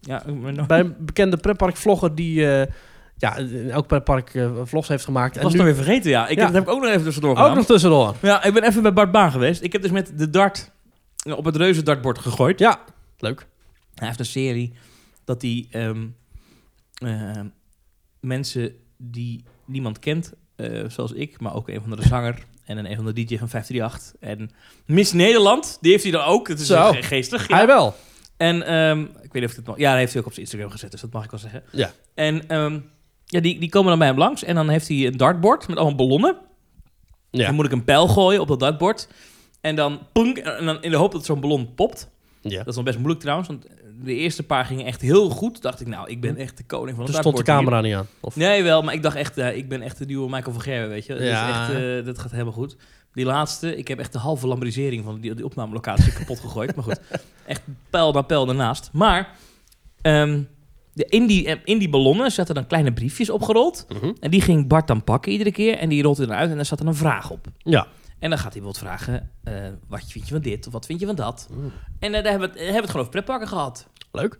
Ja, nog- Bij een bekende pretpark-vlogger die eh, ja, elk pretpark eh, vlogs heeft gemaakt. Dat was nu toch weer vergeten, ja. Ik Ja. Heb, dat heb ik ook nog even tussendoor ook gedaan. nog tussendoor. Ja, ik ben even bij Bart Baan geweest. Ik heb dus met de dart eh, op het reuze dartbord gegooid. Ja, leuk. Hij heeft een serie dat hij ehm, ehm, mensen die niemand kent, zoals ik, maar ook een van de zanger en een, een van de DJ van 538. En Miss Nederland, die heeft hij dan ook. Het is Zo. ge- geestig. Ja. Hij wel. En ehm, ik weet niet of het mag. Ja, dat heeft hij ook op zijn Instagram gezet, dus dat mag ik wel zeggen. Ja. En ehm, ja, die, die komen dan bij hem langs. En dan heeft hij een dartbord met allemaal ballonnen. Ja. Dan moet ik een pijl gooien op dat dartbord. En dan punk, en dan in de hoop dat zo'n ballon popt. ja. Dat is nog best moeilijk trouwens, want de eerste paar gingen echt heel goed. Dacht ik, nou, ik ben echt de koning van het Toen stond de hier. camera niet aan. Of... Nee, wel, maar ik dacht echt, eh, ik ben echt de nieuwe Michael van Gerwen, weet je. Ja. is echt, eh, dat gaat helemaal goed. Die laatste, ik heb echt de halve lambrisering van die, die opnamelocatie kapot gegooid. Maar goed, echt pijl na pijl daarnaast. Maar ehm, de, in, die, eh, in die ballonnen zaten dan kleine briefjes opgerold. Mhm. En die ging Bart dan pakken iedere keer. En die rolt er dan uit en daar zat er een vraag op. Ja. En dan gaat hij bijvoorbeeld vragen, eh, wat vind je van dit of wat vind je van dat? Mm. En eh, daar hebben we, het, hebben we het gewoon over pretparken gehad. Leuk.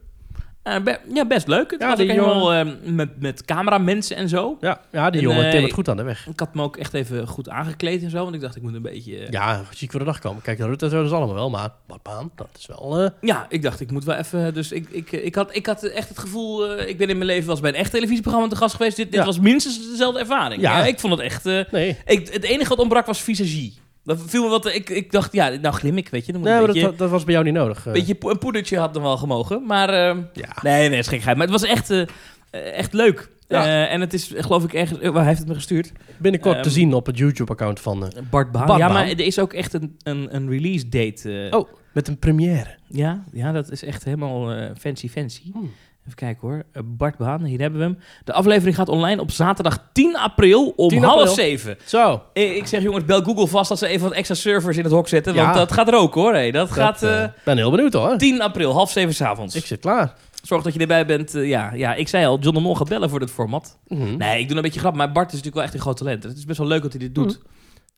Eh, be- ja, best leuk. Het Ja, was ook helemaal eh, met, met cameramensen en zo. Ja, ja die En, jongen eh, timmert goed aan de weg. Ik had me ook echt even goed aangekleed en zo. Want ik dacht, ik moet een beetje... Ja, Ja, ziek voor de dag komen. Kijk, Rutte zo, dat is allemaal wel. Maar Bart Baan, dat is wel... eh, ik dacht, ik moet wel even... Dus ik, ik, ik, had, ik had echt het gevoel... ik ben in mijn leven wel bij een echt televisieprogramma te gast geweest. Dit, dit Ja. was minstens dezelfde ervaring. Ja. Ja. ik vond het echt... nee. ik, het enige wat ontbrak was visagie. Dat viel me wat... Ik, ik dacht, ja, nou glim ik, weet je. Dan moet Nee, een maar beetje, dat, dat was bij jou niet nodig. eh. beetje een poedertje had dan wel gemogen. Maar... eh, ja. nee, nee, is gekheid. Maar het was echt, eh, echt leuk. Ja. En het is, geloof ik, ergens... eh, waar heeft het me gestuurd? Binnenkort Ehm, te zien op het YouTube-account van... Bart Baan. Bart ja, maar er is ook echt een, een, een release date. Oh, met een première. Ja, ja, dat is echt helemaal fancy fancy. Hmm. Even kijken hoor. Eh, Bart Baan, hier hebben we hem. De aflevering gaat online op zaterdag 10 april om 10 half zeven. Zo. Ik, ik zeg jongens, bel Google vast dat ze even wat extra servers in het hok zetten. Want Ja. dat gaat er ook hoor. Hey. Dat, gaat Ik eh, ben heel benieuwd hoor. 10 april, half zeven s'avonds. Ik zit klaar. Zorg dat je erbij bent. eh, ja, ja, ik zei al, John de Mol gaat bellen voor dit format. Mhm. Nee, ik doe een beetje grap. Maar Bart is natuurlijk wel echt een groot talent. Het is best wel leuk dat hij dit doet.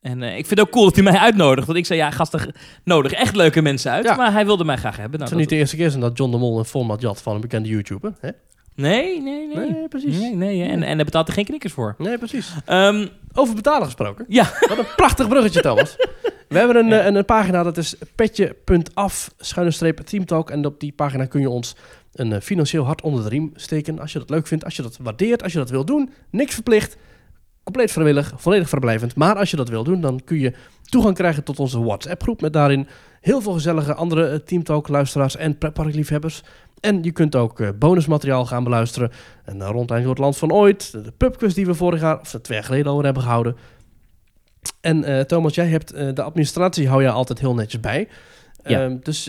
En eh, ik vind het ook cool dat hij mij uitnodigt. Want ik zei, ja, gasten, nodig echt leuke mensen uit. Ja. Maar hij wilde mij graag hebben. Het Nou, zou niet dat- de eerste keer zijn dat John de Mol een format jat van een bekende YouTuber. Hè? Nee, nee, nee. Nee, precies. Nee, nee, en, en daar betaalt er geen knikkers voor. Nee, precies. Ehm, Over betalen gesproken. ja, Wat een prachtig bruggetje, Thomas. We hebben een, eh, een, een pagina, dat is petje.af, schuine streep teamtalk. En op die pagina kun je ons een eh, financieel hart onder de riem steken. Als je dat leuk vindt, als je dat waardeert, als je dat wil doen. Niks verplicht, compleet vrijwillig, volledig vrijblijvend. Maar als je dat wil doen, dan kun je toegang krijgen tot onze WhatsApp-groep. Met daarin heel veel gezellige andere eh, teamtalk-luisteraars en pretparkliefhebbers. En je kunt ook eh, bonusmateriaal gaan beluisteren. En rondleiding door het land van ooit. De pubquiz die we vorig jaar, of twee jaar geleden al hebben gehouden. En eh, Thomas, jij hebt de administratie hou je altijd heel netjes bij. Ja. Ehm, dus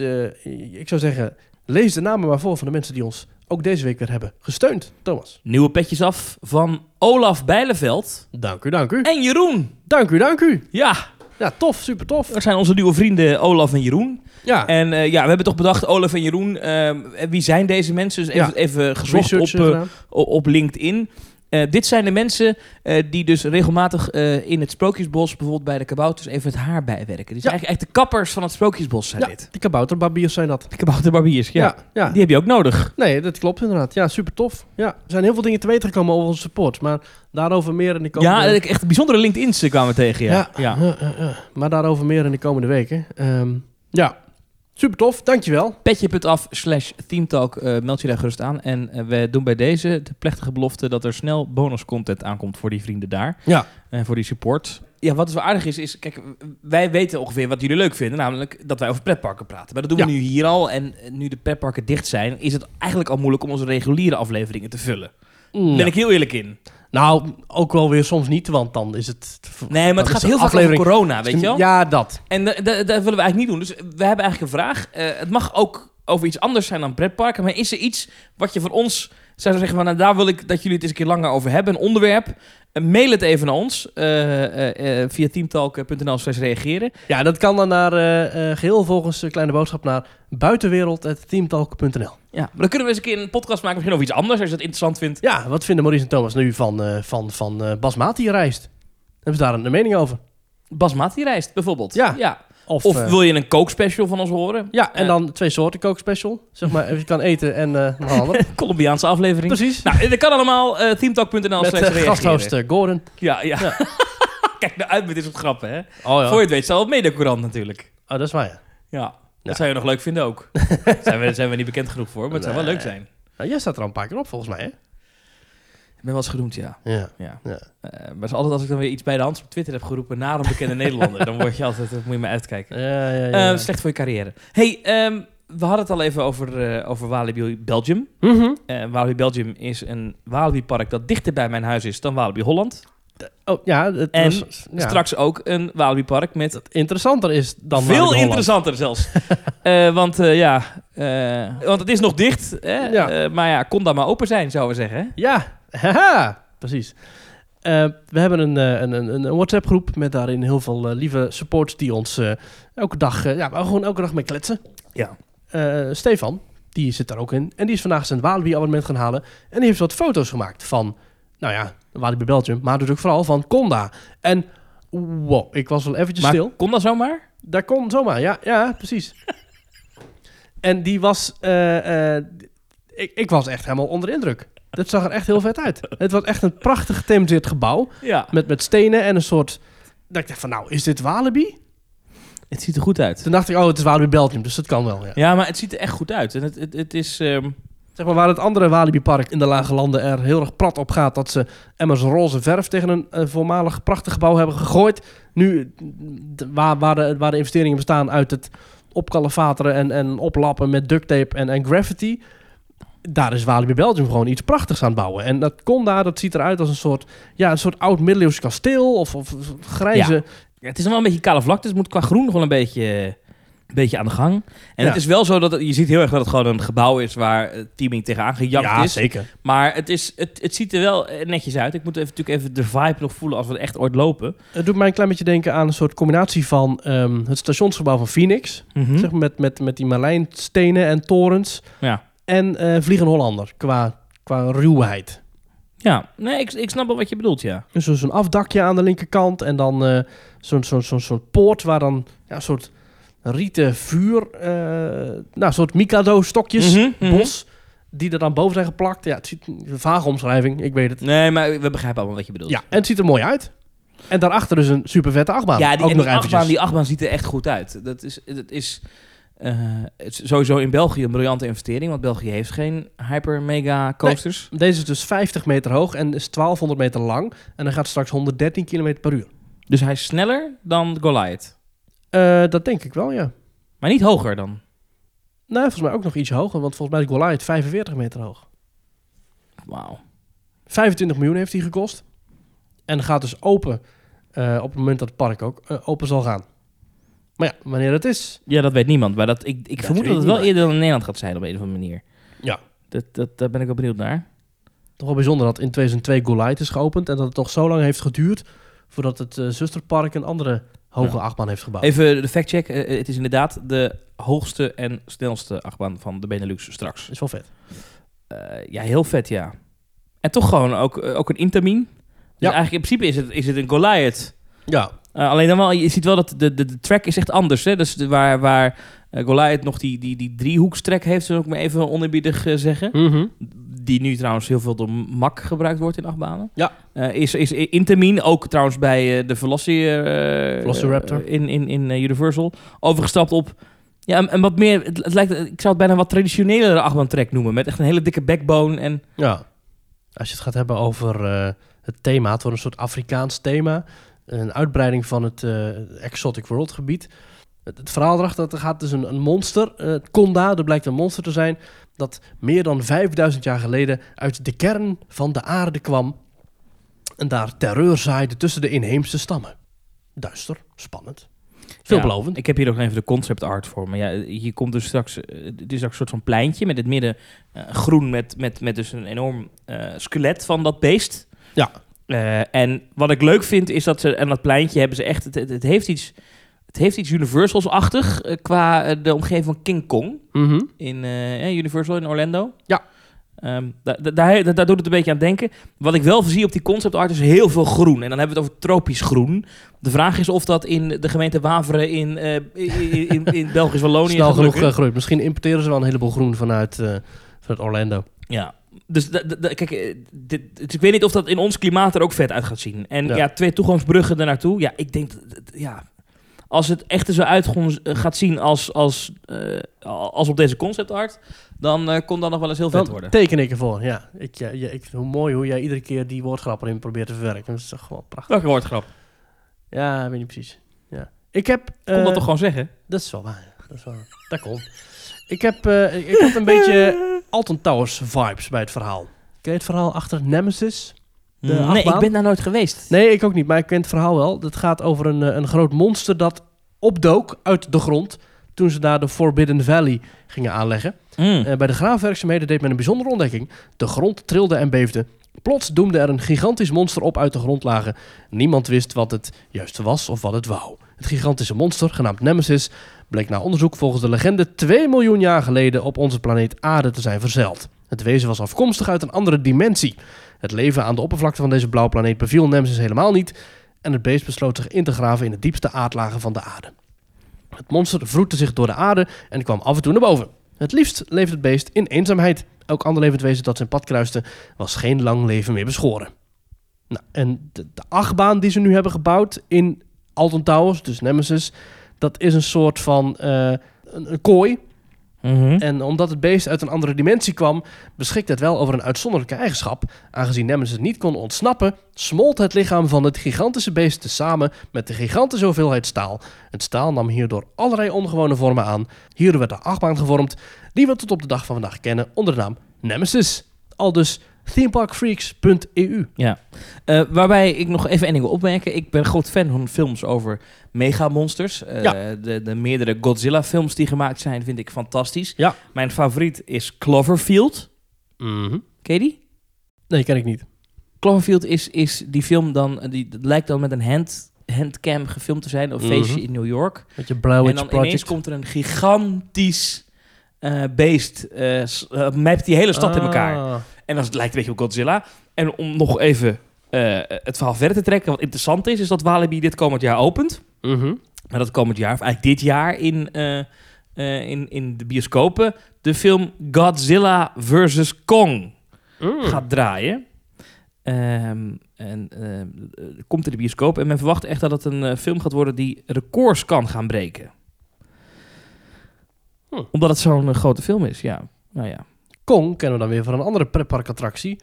ik zou zeggen, lees de namen maar voor van de mensen die ons ook deze week weer hebben gesteund. Thomas. nieuwe petjes af van Olaf Bijleveld Dank u, dank u. en Jeroen. Dank u, dank u. Ja, Ja, tof, super tof. dat zijn onze nieuwe vrienden Olaf en Jeroen. Ja, En eh, ja, we hebben toch bedacht, Olaf en Jeroen, ehm, wie zijn deze mensen? Dus even, Ja. even gezocht op, eh, o- op LinkedIn. Eh, dit zijn de mensen eh, die dus regelmatig eh, in het Sprookjesbos, bijvoorbeeld bij de kabouters, even het haar bijwerken. Die zijn Ja. eigenlijk echt de kappers van het Sprookjesbos zijn Ja, dit. die kabouterbarbiers zijn dat. De kabouterbarbiers, ja. Ja, ja. Die heb je ook nodig. Nee, dat klopt inderdaad. Ja, super tof. Ja, er zijn heel veel dingen te weten gekomen over onze support. Maar daarover meer in de komende... Ja, echt bijzondere LinkedIn's kwamen we tegen, ja, ja. Maar daarover meer in de komende weken. Ehm, ja, super tof. Dankjewel. Petje.af slash teamtalk, eh, meld je daar gerust aan. En eh, we doen bij deze de plechtige belofte dat er snel bonus content aankomt voor die vrienden daar. Ja. En voor die support. Ja, wat wel aardig is, is, kijk, wij weten ongeveer wat jullie leuk vinden. Namelijk dat wij over pretparken praten. Maar dat doen we Ja. nu hier al. En nu de pretparken dicht zijn, is het eigenlijk al moeilijk om onze reguliere afleveringen te vullen. Ja. ben ik heel eerlijk in. Nou, ook wel weer soms niet, want dan is het... Nee, maar het gaat heel vaak aflevering- over corona, weet je wel? Ja, dat. En da- da- dat willen we eigenlijk niet doen. Dus we hebben eigenlijk een vraag. Eh, het mag ook over iets anders zijn dan pretparken. Maar is er iets wat je van ons zou zeggen... Van, nou, daar wil ik dat jullie het eens een keer langer over hebben. Een onderwerp. Eh, mail het even naar ons. eh, eh, via teamtalk.nl slash reageren. Ja, dat kan dan naar eh, geheel volgens de kleine boodschap naar buitenwereld.teamtalk.nl. Ja, maar dan kunnen we eens een keer een podcast maken. Misschien over iets anders, als je dat interessant vindt. Ja, wat vinden Maurice en Thomas nu van, van, van Basmati? Hebben ze daar een, een mening over? Basmati rijst, bijvoorbeeld. Ja. ja. Of, Of eh, wil je een kookspecial van ons horen? ja, en Eh, dan twee soorten kookspecial. Zeg maar, je kan eten en eh ander. Colombiaanse aflevering. Precies. Nou, dat kan allemaal. teamtalk.nl Met slash gasthost Gordon. Ja, ja. Kijk nou uit met dit soort grappen, hè. Oh ja. Voor je het weet, zal het medecourant natuurlijk. Oh, dat is waar, ja. Ja, dat zou je nog leuk vinden ook. Daar zijn we, zijn we niet bekend genoeg voor, maar het zou wel leuk zijn. Nou, jij staat er al een paar keer op, volgens mij, hè? Ik ben wel eens genoemd, ja. Ja. ja. Ja. Eh, maar is altijd als ik dan weer iets bij de hand op Twitter heb geroepen naar een bekende Nederlander, dan word je altijd, moet je me uitkijken. Ja, ja, ja. Eh, ja. slecht voor je carrière. hey, ehm, we hadden het al even over, eh, over Walibi Belgium. Eh, Walibi Belgium is een Walibi-park dat dichter bij mijn huis is dan Walibi Holland. Oh, ja, het En was- ja. Straks ook een Walibi-park met interessanter is dan veel interessanter zelfs. Eh, want eh, ja, eh, want het is nog dicht. Hè? Ja. Maar ja, kon daar maar open zijn, zouden we zeggen. Ja, haha, precies. We hebben een, een, een, een WhatsApp-groep met daarin heel veel lieve supports die ons elke dag, ja, gewoon elke dag mee kletsen. Ja. Stefan, die zit daar ook in. En die is vandaag zijn Walibi-abonnement gaan halen. En die heeft wat foto's gemaakt van, nou ja, Walibi Belgium, maar dus ook vooral van Conda. En wow, ik was wel eventjes Maar stil. kon dat zomaar? Daar kon zomaar, ja, ja, precies. en die was, eh, eh, ik, ik was echt helemaal onder de indruk. Dat zag er echt heel vet uit. Het was echt een prachtig gethematiseerd gebouw Ja. met, met stenen en een soort... Dat ik dacht van, nou, is dit Walibi? Het ziet er goed uit. Toen dacht ik, oh, het is Walibi Belgium, dus dat kan wel, ja. Ja, maar het ziet er echt goed uit. En het, het, het is... ehm, Zeg maar, waar het andere Walibi-park in de Lage Landen er heel erg prat op gaat... dat ze Emmers roze verf tegen een eh, voormalig prachtig gebouw hebben gegooid. Nu, waar, de, waar de investeringen bestaan uit het opkalefateren en, en oplappen met duct tape en, en graffiti... daar is Walibi Belgium gewoon iets prachtigs aan het bouwen. En dat kon daar, dat ziet eruit als een soort, ja, een soort oud middeleeuws kasteel of, of grijze... Ja. Het is nog wel een beetje kale vlakte. Dus het moet qua groen nog wel een beetje, een beetje aan de gang. En Ja. het is wel zo dat het- je ziet heel erg dat het gewoon een gebouw is waar het teaming tegenaan gejakt ja, is. zeker. Maar het, is, het, het ziet er wel eh, netjes uit. Ik moet even, natuurlijk even de vibe nog voelen als we echt ooit lopen. Het doet mij een klein beetje denken aan een soort combinatie van ehm, het stationsgebouw van Phoenix... Hm? Zeg maar met, met, met die marlijnstenen en torens. Ja. En eh Vliegende Hollander qua, qua ruwheid. Ja, nee, ik, ik snap wel wat je bedoelt, ja. Dus zo- zo'n afdakje aan de linkerkant. En dan eh, zo'n zo'n zo'n soort poort waar dan ja, een soort rieten vuur... eh nou, een soort Mikado-stokjes, Mhm, mhm. bos... die er dan boven zijn geplakt. Ja, het ziet een vage omschrijving, ik weet het. Nee, maar we begrijpen allemaal wat je bedoelt. Ja, en het ziet er mooi uit. En daarachter dus een super vette achtbaan. Ja, die, ook en nog die, achtbaan, die achtbaan ziet er echt goed uit. Dat is, dat is, eh, het is sowieso in België een briljante investering. Want België heeft geen hyper-mega coasters. Deze is dus 50 meter hoog en is 1200 meter lang. En dan gaat straks 113 km per uur. Dus hij is sneller dan Goliath. Eh, dat denk ik wel, ja. Maar niet hoger dan. Nou, volgens mij ook nog iets hoger, want volgens mij is Goliath 45 meter hoog. Wauw. 25 miljoen heeft hij gekost. En gaat dus open eh, op het moment dat het park ook eh, open zal gaan. Maar ja, wanneer het is... Ja, dat weet niemand. Maar dat, ik, ik Dat vermoed dat het wel niemand. eerder dan in Nederland gaat zijn op een of andere manier. Ja. Dat, dat, daar ben ik wel benieuwd naar. Toch wel bijzonder dat in 2002 Goliath is geopend... en dat het toch zo lang heeft geduurd... voordat het zusterpark een andere hoge Ja. achtbaan heeft gebouwd. Even de factcheck. Eh, het is inderdaad de hoogste en snelste achtbaan van de Benelux straks. is wel vet. Eh, ja, heel vet, ja. En toch gewoon ook, eh, ook een Intamin. Dus Ja. eigenlijk in principe is het, is het een Goliath. Ja, Eh, alleen dan wel, je ziet wel dat de, de, de track is echt anders. Hè? Dus de- waar, waar eh, Goliath nog die, die, die driehoekstrek heeft, zullen we ook maar even oneerbiedig eh, zeggen. Mhm. Die nu trouwens heel veel door MAC gebruikt wordt in achtbanen. Ja. Eh, is, is Intamin, ook trouwens bij eh, de Veloci, eh, Velociraptor. in, in, in Universal, overgestapt op... Ja, en, en wat meer, het, het lijkt, ik zou het bijna wat traditionelere achtbaantrek noemen. Met echt een hele dikke backbone en... Ja. Als je het gaat hebben over het thema, het wordt een soort Afrikaans thema. Een uitbreiding van het Exotic World gebied. Het, verhaal erachter, dat er gaat dus een, een monster, het Konda, dat blijkt een monster te zijn, dat meer dan 5000 jaar geleden uit de kern van de aarde kwam en daar terreur zaaide tussen de inheemse stammen. Duister, spannend, veelbelovend. Ja, ik heb hier ook even de concept art voor. Maar ja, hier komt dus straks, eh, dit is straks een soort van pleintje met het midden eh, groen met, met, met dus een enorm eh, skelet van dat beest. Ja. En wat ik leuk vind is dat ze aan dat pleintje hebben ze echt, het, het, het heeft iets, het heeft iets Universals-achtig eh, qua eh, de omgeving van King Kong Mhm. in eh, Universal in Orlando. Ja. Ehm, da- da- daar, daar, daar doet het een beetje aan denken. Wat ik wel zie op die concept art is heel veel groen. En dan hebben we het over tropisch groen. De vraag is of dat in de gemeente Waveren in, eh, in, in, in Belgisch-Wallonië Snel genoeg groeit. Misschien importeren ze wel een heleboel groen vanuit, vanuit Orlando. Ja. Dus kijk, dit, dus ik weet niet of dat in ons klimaat er ook vet uit gaat zien. En Ja. ja, twee toegangsbruggen ernaartoe. Ja, ik denk, ja, als het echt er zo uit eh, gaat zien als, als, eh, als op deze concept art, dan eh, kon dat nog wel eens heel vet Dan worden. teken ik ervoor, ja. Ik, ja, ja, ik, hoe mooi hoe jij iedere keer die woordgrap erin probeert te verwerken. Dat is toch gewoon prachtig. Welke woordgrap? Ja, ik weet niet precies. Ja. Ik heb... Eh, dat toch gewoon zeggen? Dat is wel waar. Dat is wel. Dat komt. Ik heb, eh, ik had een beetje Alton Towers vibes bij het verhaal. Ken je het verhaal achter Nemesis? De nee, achtbaan? ik ben daar nooit geweest. Nee, ik ook niet, maar ik ken het verhaal wel. Het gaat over een, eh, een groot monster dat opdook uit de grond toen ze daar de Forbidden Valley gingen aanleggen. Mm. Eh, bij de graafwerkzaamheden deed men een bijzondere ontdekking. De grond trilde en beefde. Plots doemde er een gigantisch monster op uit de grondlagen. Niemand wist wat het juist was of wat het wou. Het gigantische monster, genaamd Nemesis, bleek na onderzoek volgens de legende 2 miljoen jaar geleden op onze planeet Aarde te zijn verzeild. Het wezen was afkomstig uit een andere dimensie. Het leven aan de oppervlakte van deze blauwe planeet beviel Nemesis helemaal niet en het beest besloot zich in te graven in de diepste aardlagen van de aarde. Het monster vroette zich door de aarde en kwam af en toe naar boven. Het liefst leefde het beest in eenzaamheid. Elk ander levend wezen dat zijn pad kruiste was geen lang leven meer beschoren. Nou, en de, achtbaan die ze nu hebben gebouwd in Alton Towers, dus Nemesis, dat is een soort van eh, een kooi. Mhm. En omdat het beest uit een andere dimensie kwam, beschikte het wel over een uitzonderlijke eigenschap. Aangezien Nemesis niet kon ontsnappen, smolt het lichaam van het gigantische beest tezamen met de gigantische hoeveelheid staal. Het staal nam hierdoor allerlei ongewone vormen aan. Hierdoor werd de achtbaan gevormd, die we tot op de dag van vandaag kennen onder de naam Nemesis. Al dus themeparkfreaks.eu. Ja. Eh, waarbij ik nog even één ding wil opmerken. Ik ben groot fan van films over megamonsters. Eh Ja. de, de meerdere Godzilla-films die gemaakt zijn, vind ik fantastisch. Ja. Mijn favoriet is Cloverfield. Ken je die? Nee, ken ik niet. Cloverfield is, is die film dan... Die, lijkt dan met een hand, handcam gefilmd te zijn. Een Mhm. feestje in New York. Met je Blair en dan Project. ineens komt er een gigantisch eh, beest. mapt die hele stad in elkaar. Ah. En dan lijkt een beetje op Godzilla. En om nog even het verhaal verder te trekken, wat interessant is, is dat Walibi dit komend jaar opent. Mhm. Maar dat komend jaar, of eigenlijk dit jaar in, in, in de bioscopen, de film Godzilla vs. Kong Mm. gaat draaien. Ehm, en komt in de bioscoop. En men verwacht echt dat het een film gaat worden die records kan gaan breken. Hm. Omdat het zo'n eh, grote film is, ja. Nou ja. Kong kennen we dan weer van een andere pretparkattractie.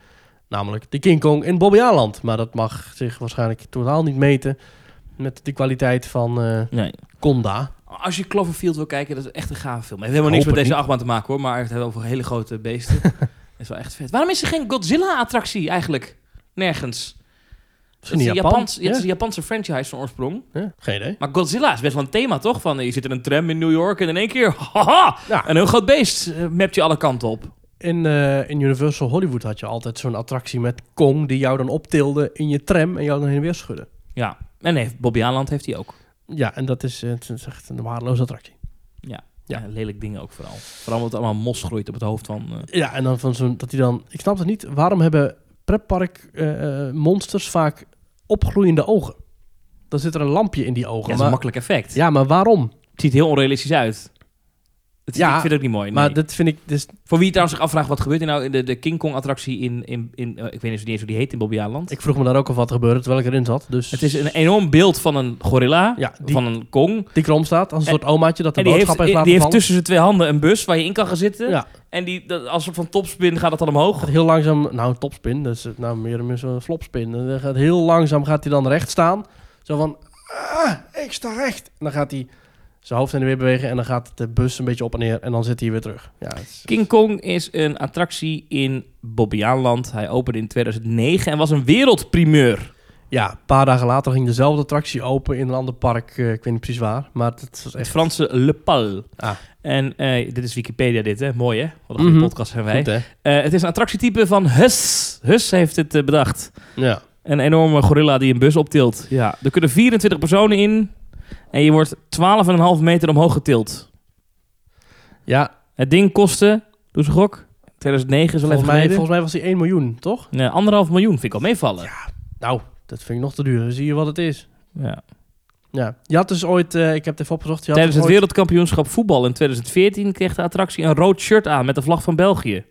Namelijk de King Kong in Bobbejaanland. Maar dat mag zich waarschijnlijk totaal niet meten met de kwaliteit van eh Nee. Conda. Als je Cloverfield wil kijken, dat is echt een gave film. Het heeft helemaal niks met deze niet. achtbaan te maken hoor, maar het heeft over hele grote beesten. dat is wel echt vet. Waarom is er geen Godzilla-attractie eigenlijk? Nergens. Het is, een Japan. Japans, ja, het is een Japanse franchise van oorsprong. Ja, geen idee. Maar Godzilla is best wel een thema, toch? Van, je zit in een tram in New York en in één keer, haha, Ja. een heel groot beest uh, mapt je alle kanten op. In, eh, in Universal Hollywood had je altijd zo'n attractie met Kong... die jou dan optilde in je tram en jou dan heen en weer schudde. Ja, en nee, Bobby Aland heeft hij ook. Ja, en dat is, eh, het is echt een waardeloze attractie. Ja. Ja. Ja. lelijk dingen ook vooral. Vooral omdat het allemaal mos groeit op het hoofd van... Ja, en dan van zo'n... dat hij dan... Ik snap het niet. Waarom hebben pretpark eh, eh, monsters vaak opgroeiende ogen? Dan zit er een lampje in die ogen. ja, dat is een makkelijk effect. ja, maar waarom? Het ziet heel onrealistisch uit. Ja, ik vind het ook niet mooi. Maar dat vind ik... Dus, Voor wie trouwens zich afvraagt, wat gebeurt er nou in de, de King Kong attractie in, in, in eh, ik weet niet eens hoe die heet in Bobby Aland. ik vroeg me daar ook af wat er gebeurde terwijl ik erin zat. Dus, Het is een enorm beeld van een gorilla, Ja, die, van een Kong. die krom staat als een En- soort omaatje dat de die heeft, boodschap heeft die laten heeft vallen. tussen zijn twee handen een bus waar je in kan gaan zitten. Ja, En die, dat, als een soort van topspin gaat het dan omhoog. gaat heel langzaam... Nou, een topspin. Dus nou, meer een zo'n flopspin. En dan gaat heel langzaam gaat hij dan recht staan. Zo van... Ah, ik sta recht. En dan gaat hij zijn hoofd heen en weer bewegen. En dan gaat de bus een beetje op en neer. En dan zit hij weer terug. Ja, het is- King Kong is een attractie in Bobbejaanland. Hij opende in 2009 en was een wereldprimeur. ja, een paar dagen later ging dezelfde attractie open in een ander park. eh, ik weet niet precies waar. Maar het was Het echt... Franse Le Pal. Ah. En eh, dit is Wikipedia dit, hè? Mooi, hè? Wat een Mhm. podcast zijn wij. Goed? Eh, het is een attractietype van Hus. Hus heeft het bedacht. Ja. Een enorme gorilla die een bus optilt. Ja, er kunnen 24 personen in. En je wordt 12,5 meter omhoog getild. Ja, Het ding kostte, doe ze gok, 2009 is al volgens even mij, geleden. volgens mij was hij 1 miljoen, toch? Nee, anderhalf miljoen vind ik al meevallen. Nou, dat vind ik nog te duur. Dan zie je wat het is. Ja. Ja. Je had dus ooit... eh, ik heb het even opgezocht. Je had Tijdens dus het ooit- wereldkampioenschap voetbal in 2014 kreeg de attractie een rood shirt aan met de vlag van België.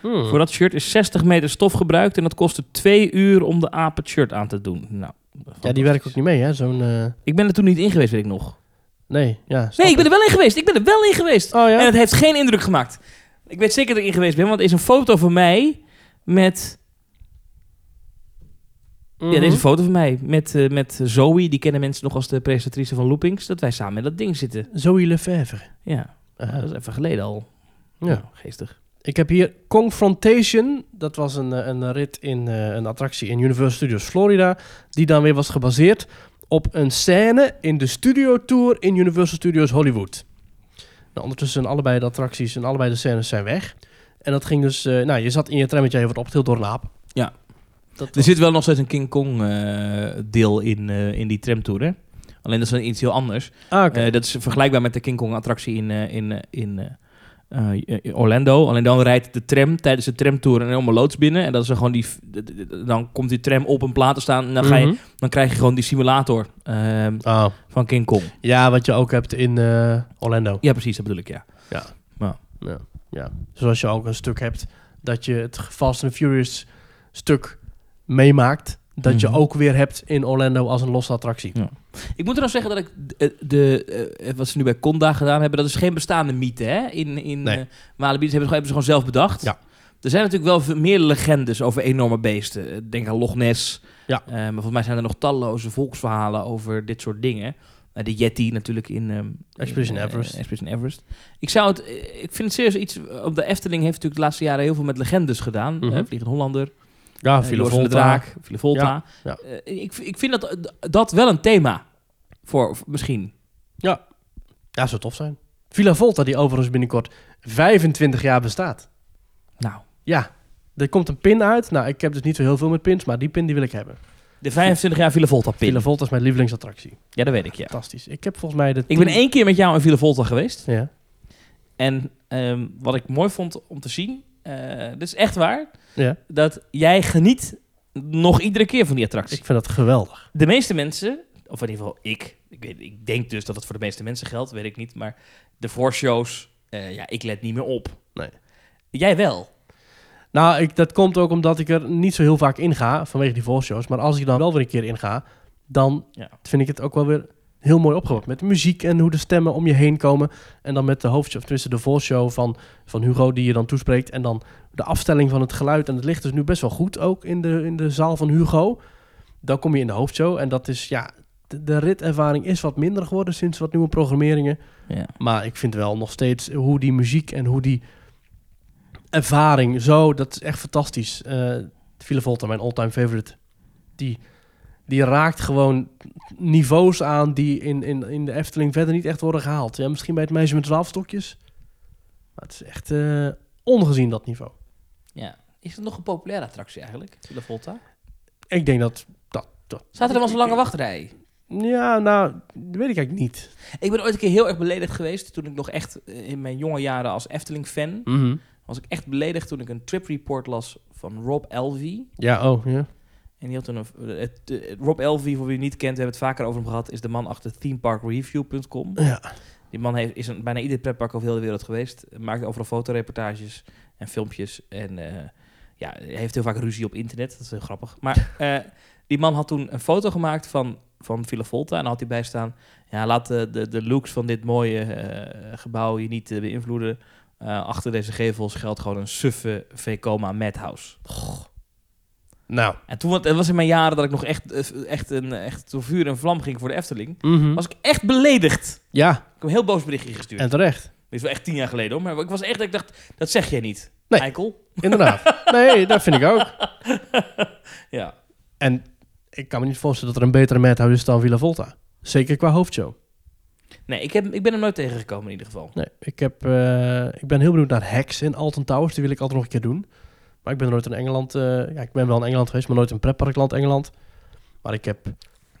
Hmm. Voor dat shirt is 60 meter stof gebruikt en dat kostte twee uur om de aap het shirt aan te doen. Nou, Ja, die werkt ook niet mee, hè? Zo'n... eh, Ik ben er toen niet in geweest, weet ik nog. Nee, ja. Nee, ik ben er wel in geweest. Ik ben er wel in geweest. Oh ja? En het heeft geen indruk gemaakt. Ik weet zeker dat ik in geweest ben, want er is een foto van mij met... Ja, Mhm. deze foto van mij met, eh, met Zoe. Die kennen mensen nog als de presentatrice van Loopings. Dat wij samen met dat ding zitten. Zoe Lefevre. Ja. Dat is even geleden al. ja. Ja, geestig. Ik heb hier Confrontation. Dat was een, eh, een rit in eh, een attractie in Universal Studios Florida. Die dan weer was gebaseerd op een scène in de studio tour in Universal Studios Hollywood. Nou, ondertussen zijn allebei de attracties en allebei de scènes zijn weg. En dat ging dus... eh, nou, je zat in je trammetje, je wordt opgetild door een aap. Ja. Dat Er was- zit wel nog steeds een King Kong deel in, in die tramtour, hè? Alleen dat is iets heel anders. Ah, dat is vergelijkbaar met de King Kong attractie in, in, in eh, eh, Orlando. Alleen dan rijdt de tram tijdens de tramtour een helemaal loods binnen. En dat is dan gewoon die... Dan komt die tram op een plaat te staan. En dan, ga je, Mhm. dan krijg je gewoon die simulator ehm, Oh. van King Kong. Ja, wat je ook hebt in eh, Orlando. Ja, precies. Dat bedoel ik, ja. Ja, ja. Zoals je ook een stuk hebt dat je het Fast and Furious stuk meemaakt. Dat je Mhm. ook weer hebt in Orlando als een losse attractie. Ik moet er nog zeggen dat ik de, de, eh, wat ze nu bij Conda gedaan hebben, dat is geen bestaande mythe, hè? In, in Nee. eh, Walibi, hebben, ze- hebben ze gewoon zelf bedacht. Ja. Er zijn natuurlijk wel meer legendes over enorme beesten. Eh, Denk aan Loch Ness. Ja. Eh, maar volgens mij zijn er nog talloze volksverhalen over dit soort dingen. Eh, de Yeti natuurlijk in... ehm, Expedition in, eh, Everest. Expedition Everest. Ik zou het... eh, Ik vind het serieus iets... Op de Efteling heeft natuurlijk de laatste jaren heel veel met legendes gedaan. Mhm. Eh, Vliegende Hollander. Ja, eh, de Draak. Villa Volta. Ja, Eh, ik, ik vind dat, dat wel een thema. Voor, misschien. Ja, zou tof zijn. Villa Volta, die overigens binnenkort 25 jaar bestaat. Nou, Ja, er komt een pin uit. Nou, ik heb dus niet zo heel veel met pins, maar die pin die wil ik hebben. de 25 jaar Villa Volta pin. Villa Volta is mijn lievelingsattractie. Ja, dat weet ik, ja. Fantastisch. Ik heb volgens mij de... Ik ben één keer met jou in Villa Volta geweest. Ja. En ehm, wat ik mooi vond om te zien, eh is echt waar, ja, dat jij geniet nog iedere keer van die attractie. ik vind dat geweldig. De meeste mensen, of in ieder geval ik, ik, weet, ik denk dus dat het voor de meeste mensen geldt, weet ik niet, maar de voorshows, eh ja, ik let niet meer op. Nee. Jij wel. Nou, ik, dat komt ook omdat ik er niet zo heel vaak in ga, vanwege die volshows. Maar als ik dan wel weer een keer in ga, dan Ja. vind ik het ook wel weer heel mooi opgebouwd. Met de muziek en hoe de stemmen om je heen komen. En dan met de hoofdshow, of tenminste de volshow van, van Hugo die je dan toespreekt. En dan de afstelling van het geluid en het licht is nu best wel goed ook in de, in de zaal van Hugo. Dan kom je in de hoofdshow en dat is, ja, de, de ritervaring is wat minder geworden sinds wat nieuwe programmeringen. Ja. Maar ik vind wel nog steeds hoe die muziek en hoe die ervaring zo, dat is echt fantastisch. Villa Volta, mijn all-time favorite. Die, die raakt gewoon niveaus aan die in, in, in de Efteling verder niet echt worden gehaald. Ja, misschien bij het meisje met twaalf stokjes. Maar het is echt eh, ongezien dat niveau. ja. Is het nog een populaire attractie eigenlijk, Villa Volta? Ik denk dat... dat, dat Staat er dan wel zo'n lange wachtrij? ja, nou, dat weet ik eigenlijk niet. Ik ben ooit een keer heel erg beledigd geweest toen ik nog echt eh, in mijn jonge jaren als Efteling-fan Mhm. was ik echt beledigd toen ik een trip report las van Rob Elvey. Ja, oh, ja. En die had toen een, het, het- Rob Elvey, voor wie het niet kent, we hebben het vaker over hem gehad, is de man achter themeparkreview.com. Ja, Die man heeft, is een, bijna ieder pretpark over heel de wereld geweest. Maakt overal fotoreportages en filmpjes. En eh, ja, hij heeft heel vaak ruzie op internet. Dat is heel grappig. Maar eh, die man had toen een foto gemaakt van, van Villa Volta. En dan had hij bij staan... Ja, laat de, de, de looks van dit mooie eh, gebouw je niet beïnvloeden. Achter deze gevels geldt gewoon een suffe Vekoma Madhouse. Nou. En toen het was in mijn jaren dat ik nog echt, eh, echt, een, echt door vuur en vlam ging voor de Efteling... Mhm. was ik echt beledigd. Ja, Ik heb een heel boos berichtje gestuurd. en terecht. Dit is wel echt tien jaar geleden hoor. Maar ik was echt, ik dacht, dat zeg jij niet. Nee. Eikel. Inderdaad. nee, dat vind ik ook. Ja. En ik kan me niet voorstellen dat er een betere madhouse is dan Villa Volta. Zeker qua hoofdshow. Nee, ik, heb, ik ben hem nooit tegengekomen in ieder geval. Nee, ik, heb, eh, ik ben heel benieuwd naar Hex in Alton Towers. Die wil ik altijd nog een keer doen. Maar ik ben nooit in Engeland... eh, ja, ik ben wel in Engeland geweest, maar nooit in pretparkland Engeland. Maar ik heb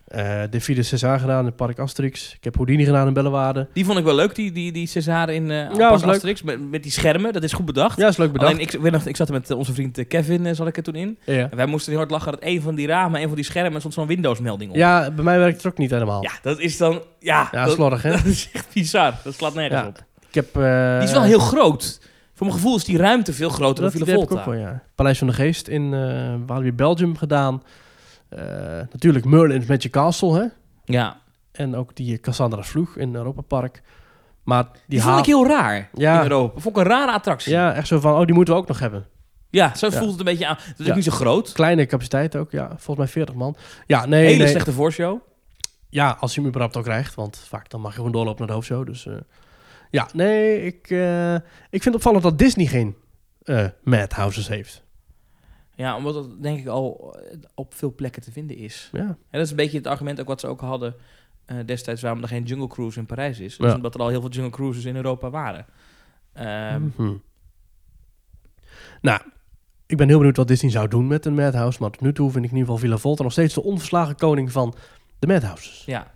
eh de Ville César gedaan in het Park Asterix. Ik heb Houdini gedaan in Bellewaarde. Die vond ik wel leuk, die, die, die César in eh Ja, leuk. Asterix. Met, met die schermen, dat is goed bedacht. Ja, is leuk bedacht. Alleen ik, weet nog, ik zat er met onze vriend Kevin, zat ik er toen in. ja. En wij moesten heel hard lachen dat een van die ramen, een van die schermen, stond zo'n Windows-melding op. ja, bij mij werkt het ook niet helemaal. Ja, dat is dan... Ja, Ja, dat, slordig, hè? dat is echt bizar. Dat slaat nergens Ja. op. Ik heb... Die is wel heel groot. Voor mijn gevoel is die ruimte veel groter dan dat Villa heb ik Volta. ook wel, ja. Paleis van de Geest in eh Walibi Belgium gedaan. Eh, natuurlijk Merlin's Magic Castle, hè? Ja, En ook die Cassandra Vloeg in Europa Park. Maar die, die vond ik heel raar Ja. in Europa. Vond ik een rare attractie. Ja, echt zo van, oh, die moeten we ook nog hebben. Ja, zo Ja. voelt het een beetje aan. Het is Ja. niet zo groot. Kleine capaciteit ook, ja. Volgens mij 40 man. Ja, nee, Hele nee. slechte voorshow. Ja, als je hem überhaupt ook krijgt. Want vaak dan mag je gewoon doorlopen naar de hoofdshow. Dus eh, Ja, nee, ik, eh, ik vind het opvallend dat Disney geen eh madhouses heeft. Ja, omdat het denk ik al eh, op veel plekken te vinden is. Ja. En dat is een beetje het argument ook wat ze ook hadden destijds waarom er geen Jungle Cruise in Parijs is. Dus Ja. omdat er al heel veel Jungle Cruises in Europa waren. Ehm, Mhm. Nou, ik ben heel benieuwd wat Disney zou doen met een madhouse. Maar tot nu toe vind ik in ieder geval Villa Volta nog steeds de onverslagen koning van de madhouses. Ja.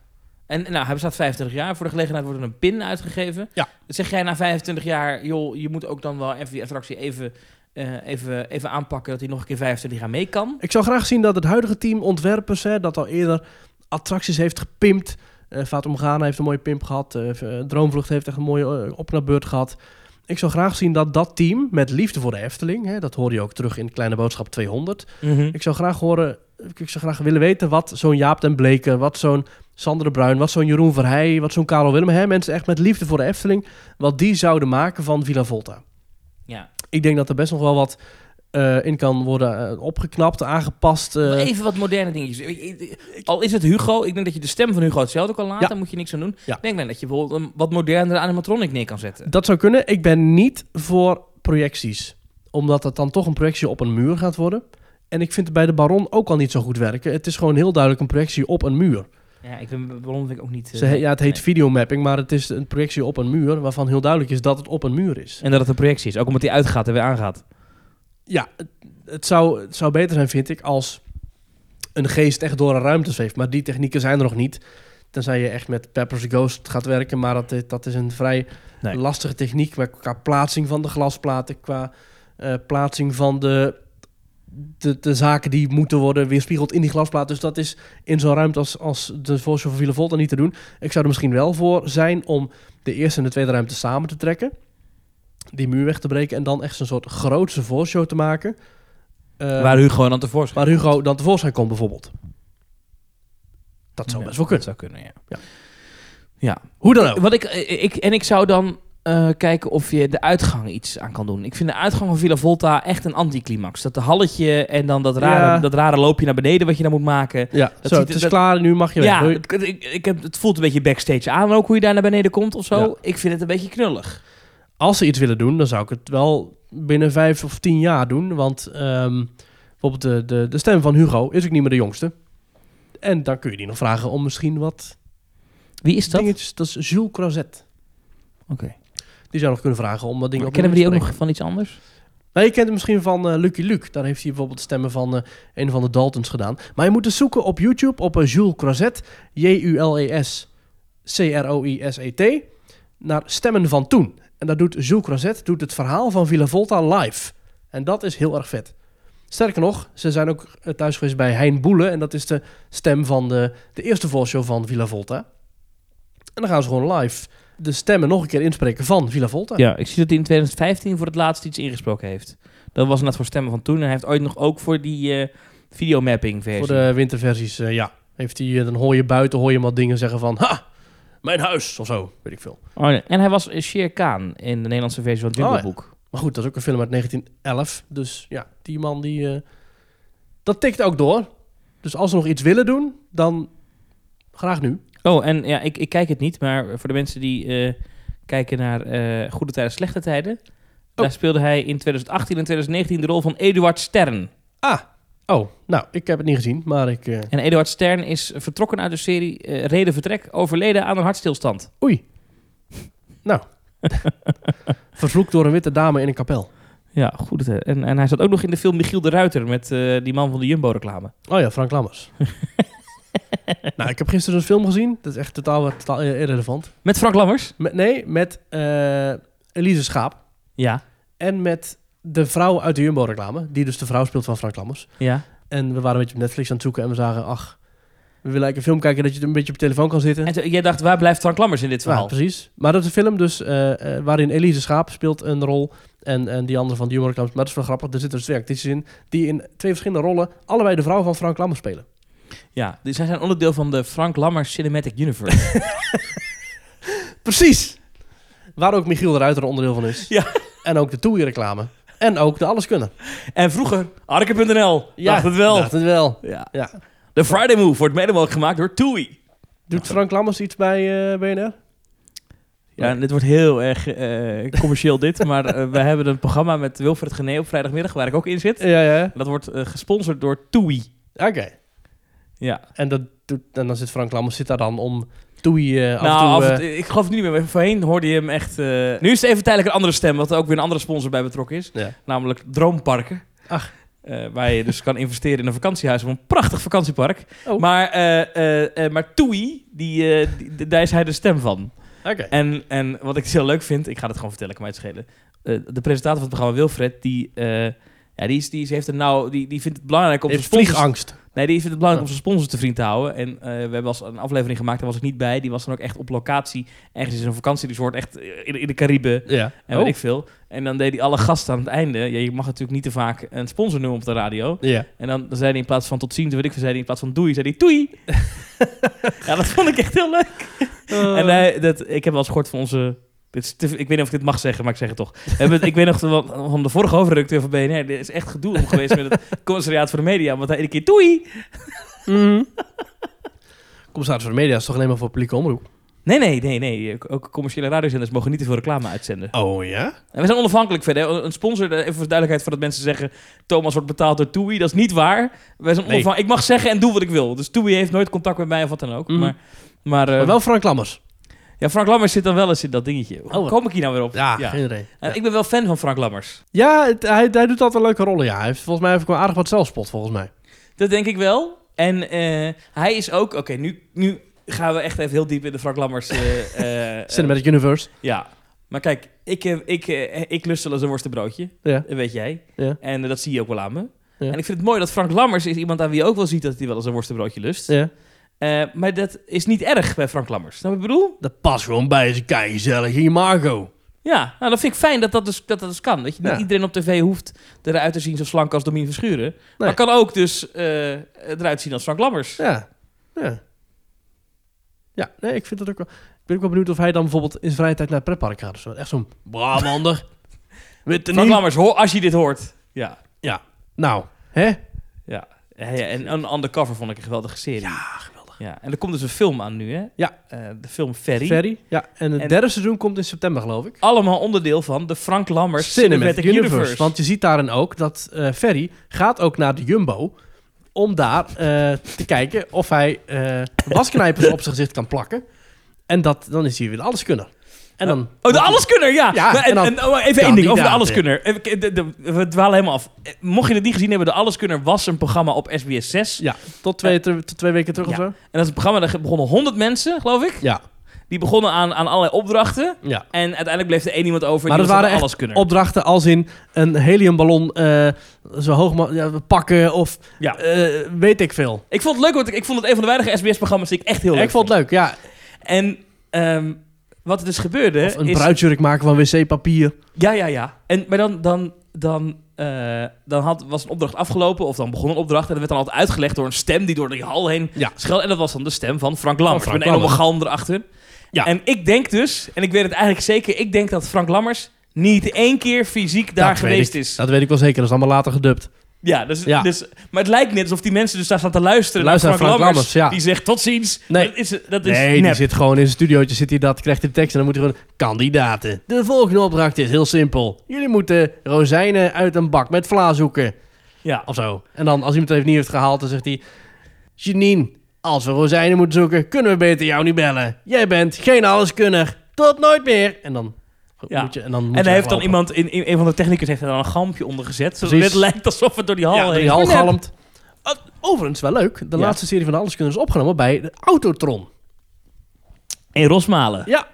En nou, hij bestaat 25 jaar. Voor de gelegenheid wordt er een pin uitgegeven. Ja. Zeg jij na 25 jaar, joh, je moet ook dan wel even die attractie even, eh, even, even aanpakken dat hij nog een keer 25 jaar mee kan. Ik zou graag zien dat het huidige team ontwerpers, hè, dat al eerder attracties heeft gepimpt. Eh Fatum Ghana heeft een mooie pimp gehad. eh, v- Droomvlucht heeft echt een mooie eh, opknapbeurt gehad. Ik zou graag zien dat dat team, met liefde voor de Efteling... Hè, dat hoor je ook terug in Kleine Boodschap 200... Ik zou graag horen, ik zou graag willen weten wat zo'n Jaap den Bleken, wat zo'n Sander de Bruin, wat zo'n Jeroen Verheij, wat zo'n Karel Willem, hè, mensen echt met liefde voor de Efteling, wat die zouden maken van Villa Volta. Ja. Ik denk dat er best nog wel wat eh, in kan worden eh, opgeknapt, aangepast. eh. Even wat moderne dingetjes. Al is het Hugo, ik denk dat je de stem van Hugo hetzelfde kan laten. Ja. Daar moet je niks aan doen. Ja. Ik denk dan dat je bijvoorbeeld een wat modernere animatronic neer kan zetten. Dat zou kunnen. Ik ben niet voor projecties, omdat het dan toch een projectie op een muur gaat worden. En ik vind het bij de Baron ook al niet zo goed werken. Het is gewoon heel duidelijk een projectie op een muur. Ja, ik ben Ballon vind ik ook niet... eh, Ze he- ja, het heet nee. videomapping, maar het is een projectie op een muur waarvan heel duidelijk is dat het op een muur is. En dat het een projectie is. Ook omdat hij uitgaat en weer aangaat. Ja, het, het zou, het zou beter zijn, vind ik, als een geest echt door een ruimte zweeft. Maar die technieken zijn er nog niet. Tenzij je echt met Pepper's Ghost gaat werken. Maar dat, is- dat is een vrij Nee. lastige techniek. Maar qua plaatsing van de glasplaten, qua eh, plaatsing van de, de, de zaken die moeten worden weerspiegeld in die glasplaat. Dus dat is in zo'n ruimte als, als de Voorshow van Villa niet te doen. Ik zou er misschien wel voor zijn om de eerste en de tweede ruimte samen te trekken. Die muur weg te breken en dan echt een soort grootse voorshow te maken. Eh, Waar Hugo dan tevoorschijn waar Hugo dan tevoorschijn komt bijvoorbeeld. Dat zou Ja, best wel dat kunnen. zou kunnen, ja. Ja. Ja. Hoe dan ook. Wat ik, ik, en ik zou dan eh, kijken of je de uitgang iets aan kan doen. Ik vind de uitgang van Villa Volta echt een anticlimax. Dat de halletje en dan dat rare, Ja. dat rare loopje naar beneden wat je dan moet maken. Ja, dat zo, ziet het is klaar, nu mag je weg. Ja, Doei. het, ik, ik heb, het voelt een beetje backstage aan ook hoe je daar naar beneden komt of zo. Ja. Ik vind het een beetje knullig. Als ze iets willen doen, dan zou ik het wel binnen vijf of tien jaar doen. Want ehm, bijvoorbeeld de, de, de stem van Hugo is ook niet meer de jongste. En dan kun je die nog vragen om misschien wat Wie is dat? dingetjes... Dat is Jules Crozet. Oké. Die zou nog kunnen vragen om wat dingen op Kennen we die ook nog van iets anders? Nee, je kent hem misschien van eh, Lucky Luke. Daar heeft hij bijvoorbeeld de stemmen van eh, een van de Daltons gedaan. Maar je moet dus zoeken op YouTube op eh, Jules Crozet. J-U-L-E-S C-R-O-I-S-E-T. Naar Stemmen van Toen. En dat doet Jules Crozet, doet het verhaal van Villa Volta live. En dat is heel erg vet. Sterker nog, ze zijn ook thuis geweest bij Hein Boele. En dat is de stem van de, de eerste volshow van Villa Volta. En dan gaan ze gewoon live de stemmen nog een keer inspreken van Villa Volta. Ja, ik zie dat hij in 2015 voor het laatst iets ingesproken heeft. Dat was net voor stemmen van toen. En hij heeft ooit nog ook voor die eh, videomapping versie. Voor de winterversies, eh, ja. Heeft hij, eh, dan hoor je buiten hoor je wat dingen zeggen van... Ha, mijn huis, of zo, weet ik veel. Oh, nee. En hij was Shere Khan in de Nederlandse versie van het Jungle Oh, ja. Book. Maar goed, dat is ook een film uit 1911. Dus ja, die man die... dat tikt ook door. Dus als ze nog iets willen doen, dan graag nu. Oh, en ja, ik, ik kijk het niet, maar voor de mensen die eh, kijken naar eh, Goede Tijden, Slechte Tijden. Daar speelde hij in 2018 en 2019 de rol van Eduard Stern. Ah, oh, nou, ik heb het niet gezien, maar ik... eh, En Eduard Stern is vertrokken uit de serie Reden Vertrek, overleden aan een hartstilstand. Oei. Nou. Vervloekt door een witte dame in een kapel. Ja, Tijden. En, en hij zat ook nog in de film Michiel de Ruiter met die man van de Jumbo-reclame. Oh ja, Frank Lammers. nou, ik heb gisteren een film gezien. Dat is echt totaal, totaal irrelevant. Met Frank Lammers? Met, nee, met eh, Elise Schaap. Ja. En met de vrouw uit de Jumbo-reclame. Die dus de vrouw speelt van Frank Lammers. Ja. En we waren een beetje op Netflix aan het zoeken. En we zagen, ach, we willen eigenlijk een film kijken dat je een beetje op je telefoon kan zitten. En toen- jij dacht, waar blijft Frank Lammers in dit Ja, verhaal? precies. Maar dat is een film dus eh, eh, waarin Elise Schaap speelt een rol. En, en die andere van de Jumbo-reclame. Maar dat is wel grappig. Er zitten dus twee actrices in. Die in twee verschillende rollen allebei de vrouw van Frank Lammers spelen. Ja, dus zij zijn onderdeel van de Frank Lammers Cinematic Universe. Precies. Waar ook Michiel de Ruiter een onderdeel van is. Ja. En ook de Toei-reclame. En ook de Alleskunner. en vroeger, Arke.nl. Ja, dacht het wel. Dacht het wel. Ja. Ja. De Friday Move wordt mede mogelijk gemaakt door TUI. Doet Frank Lammers iets bij eh, BNR? Ja, en dit wordt heel erg eh, commercieel dit, maar eh, we hebben een programma met Wilfred Gené op vrijdagmiddag, waar ik ook in zit. Ja, ja. Dat wordt gesponsord door TUI. Oké. Ja. En, dat doet, en dan zit Frank Lammers zit daar dan om Toei eh af nou, en toe... af eh, ik geloof het niet meer, maar voorheen hoorde je hem echt... eh, Nu is het even tijdelijk een andere stem, wat er ook weer een andere sponsor bij betrokken is. ja. Namelijk Droomparken. Ach. Waar je dus kan investeren in een vakantiehuis of een prachtig vakantiepark. Oh. Maar, maar TUI, die, die- daar is hij de stem van. Oké. En, en wat ik heel leuk vind, ik ga het gewoon vertellen, kan mij het schelen. De presentator van het programma Wilfred, die, ja, die, is, die is- heeft een nou, die, die vindt het belangrijk om Heeft vliegangst. Nee, die vindt het belangrijk om zijn sponsors te vriend te houden. En eh, we hebben als een aflevering gemaakt, daar was ik niet bij. Die was dan ook echt op locatie, ergens in een vakantieresort, echt in, in de Cariben. Ja. En weet ik veel. En dan deed hij alle gasten aan het einde. Ja, je mag natuurlijk niet te vaak een sponsor noemen op de radio. Ja. En dan, dan zei hij in plaats van tot ziens, weet ik veel, zei hij in plaats van doei, zei hij doei. ja, dat vond ik echt heel leuk. Eh, En hij, dat, ik heb wel eens gehoord van onze... Te- ik weet niet of ik dit mag zeggen, maar ik zeg het toch. Ik weet nog van, van de vorige hoofdredacteur van BNR. Dit is echt gedoe om geweest met het commissariaat voor de media. Want hij iedere keer doei. mhm. Commissaris voor de media is toch alleen maar voor publieke omroep? Nee, nee, nee, nee. Ook commerciële radiozenders mogen niet te veel reclame uitzenden. Oh ja? En we zijn onafhankelijk verder. Een sponsor, eh, even voor de duidelijkheid, voordat mensen zeggen... Thomas wordt betaald door TUI. Dat is niet waar. Wij zijn Nee. Ik mag zeggen en doe wat ik wil. Dus TUI heeft nooit contact met mij of wat dan ook. Mhm. Maar, maar, eh, Maar wel Frank Lammers. Ja, Frank Lammers zit dan wel eens in dat dingetje. Hoe Oh. kom ik hier nou weer op? Ja, geen idee. En ik ben wel fan van Frank Lammers. Ja, het- hij, hij doet altijd leuke rollen, ja. Hij heeft volgens mij even wel aardig wat zelfspot, volgens mij. Dat denk ik wel. En eh, hij is ook... Oké, nu, nu gaan we echt even heel diep in de Frank Lammers... eh, eh, Cinematic Universe. ja. Maar kijk, ik, eh, ik, eh, ik lust wel eens een worstenbroodje. Ja. Dat weet jij. Ja. En eh, dat zie je ook wel aan me. Ja. En ik vind het mooi dat Frank Lammers is iemand aan wie je ook wel ziet dat hij wel eens een worstenbroodje lust. Ja. Eh, maar dat is niet erg bij Frank Lammers. Snap je wat ik bedoel? Dat past gewoon bij zijn gezellig in Margo. Ja, nou, dat vind ik fijn dat dat dus, dat dat dus kan. Dat je niet Ja. iedereen op tv hoeft eruit te zien zo slank als Domien Verschuren. Maar kan ook dus eh, eruit zien als Frank Lammers. Ja. Ja. Ja, nee, ik vind dat ook wel... Ik ben ook wel benieuwd of hij dan bijvoorbeeld in zijn vrije tijd naar het pretpark gaat. of zo. Echt zo'n Brabander. Frank. Lammers, hoor, als je dit hoort. Ja. Nou, hè? Ja. Ja, ja, en een Undercover vond ik een geweldige serie. Ja, Ja, en er komt dus een film aan nu, hè? Ja. Eh, de film Ferry. Ferry. Ja, en het En- derde seizoen komt in september, geloof ik. Allemaal onderdeel van de Frank Lammers Cinematic Universe. Want je ziet daarin ook dat eh Ferry gaat ook naar de Jumbo om daar eh, te kijken of hij wasknijpers op zijn gezicht kan plakken. En dat, dan is hij weer de alleskunner. En dan... Oh, de alleskunner, ja. Ja, en, en dan en, oh, even één ding over de alleskunner. De- We dwalen helemaal af. Eh, Mocht je het niet gezien hebben, de alleskunner was een programma op SBS 6. Ja, tot twee, tot twee weken terug Ja. of zo. En dat is een programma, daar begonnen 100 mensen, geloof ik. Ja, Die begonnen aan, aan allerlei opdrachten. ja. En uiteindelijk bleef er één iemand over. Maar die dat was waren een echt alleskunner. opdrachten als in een heliumballon eh, zo hoog ja, pakken of Ja. eh, weet ik veel. Ik vond het leuk, want ik, ik vond het een van de weinige SBS-programma's die ik echt heel leuk ik vond het leuk, ja. En ehm, wat er dus gebeurde... Of een is, bruidsjurk maken van wc-papier. Ja, ja, ja. En, maar dan, dan, dan, eh, dan had, was een opdracht afgelopen, of dan begon een opdracht, en dat werd dan altijd uitgelegd door een stem die door die hal heen Ja. schelde. En dat was dan de stem van Frank Lammers, Van Frank met een enorme galm erachter. Ja. En ik denk dus, en ik weet het eigenlijk zeker, ik denk dat Frank Lammers niet één keer fysiek daar Dat geweest is. Dat weet ik wel zeker, dat is allemaal later gedubt. Ja, dus, Ja. Dus, maar het lijkt net alsof die mensen dus daar staan te luisteren Luister naar Frank, naar Frank Lammers, Lammers, ja. die zegt tot ziens. Nee. Dat is, dat is nee, die zit gewoon in zijn studiootje, zit hij dat, krijgt de tekst en dan moet hij gewoon... Kandidaten, de volgende opdracht is heel simpel. Jullie moeten rozijnen uit een bak met vla zoeken. Ja. Of zo. En dan, als iemand het even niet heeft gehaald, dan zegt hij... Janine, als we rozijnen moeten zoeken, kunnen we beter jou niet bellen. Jij bent geen alleskunner. Tot nooit meer. En dan Ja. moet je... En, dan moet En je hij heeft dan iemand, in, in, een van de technicus heeft er dan een galmpje onder gezet. Zodat het lijkt alsof het door die hal Ja, heen die hal galmt. Uh, Overigens, wel leuk. De Ja. laatste serie van de Alleskunners is opgenomen bij de Autotron. In Rosmalen. Ja.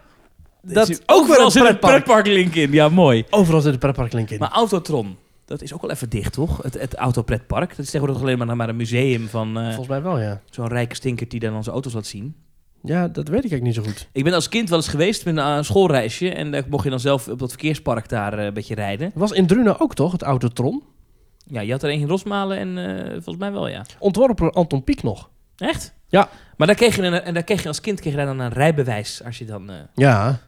Dat is ook weer Overal een zit een pretpark. pretparklink in. Ja, mooi. Overal zit een pretparklink in. Maar Autotron, dat is ook wel even dicht, toch? Het, het autopretpark. Dat is tegenwoordig alleen maar, maar een museum van eh, Volgens mij wel, ja. zo'n rijke stinkert die dan onze auto's laat zien. Ja, dat weet ik eigenlijk niet zo goed. Ik ben als kind wel eens geweest met een eh, schoolreisje. En daar mocht je dan zelf op dat verkeerspark daar eh, een beetje rijden. Het was in Drunen ook toch, het Autotron? Ja, je had er één in Rosmalen en eh, volgens mij wel, ja. Ontworpen door Anton Pieck nog. Echt? Ja. Maar daar kreeg je, een, en daar kreeg je als kind kreeg je dan een rijbewijs als je dan eh, Ja,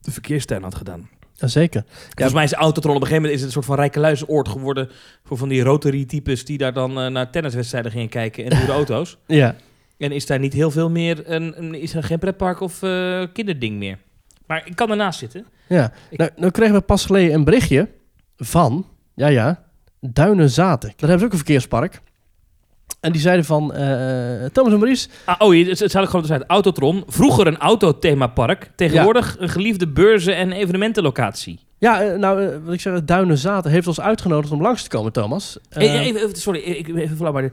de verkeerstuin had gedaan. zeker. Volgens mij is Autotron op een gegeven moment is het een soort van rijkeluisoord geworden voor van die Rotary-types die daar dan naar tenniswedstrijden gingen kijken en huurde auto's. Ja. En is daar niet heel veel meer, een, een, is er geen pretpark of eh, kinderding meer? Maar ik kan ernaast zitten. Ja, Ik- nou, nou kregen we pas geleden een berichtje van, ja ja, Duinenzaten. Daar hebben ze ook een verkeerspark. En die zeiden van, eh, Thomas en Maurice, Ah, oh, het, het zou ik gewoon uit Autotron. Vroeger een autothemapark. Tegenwoordig een geliefde beurzen- en evenementenlocatie. ja, eh, nou, wat ik zeg, Duinenzaten heeft ons uitgenodigd om langs te komen, Thomas. Even, sorry, ik even flauw, maar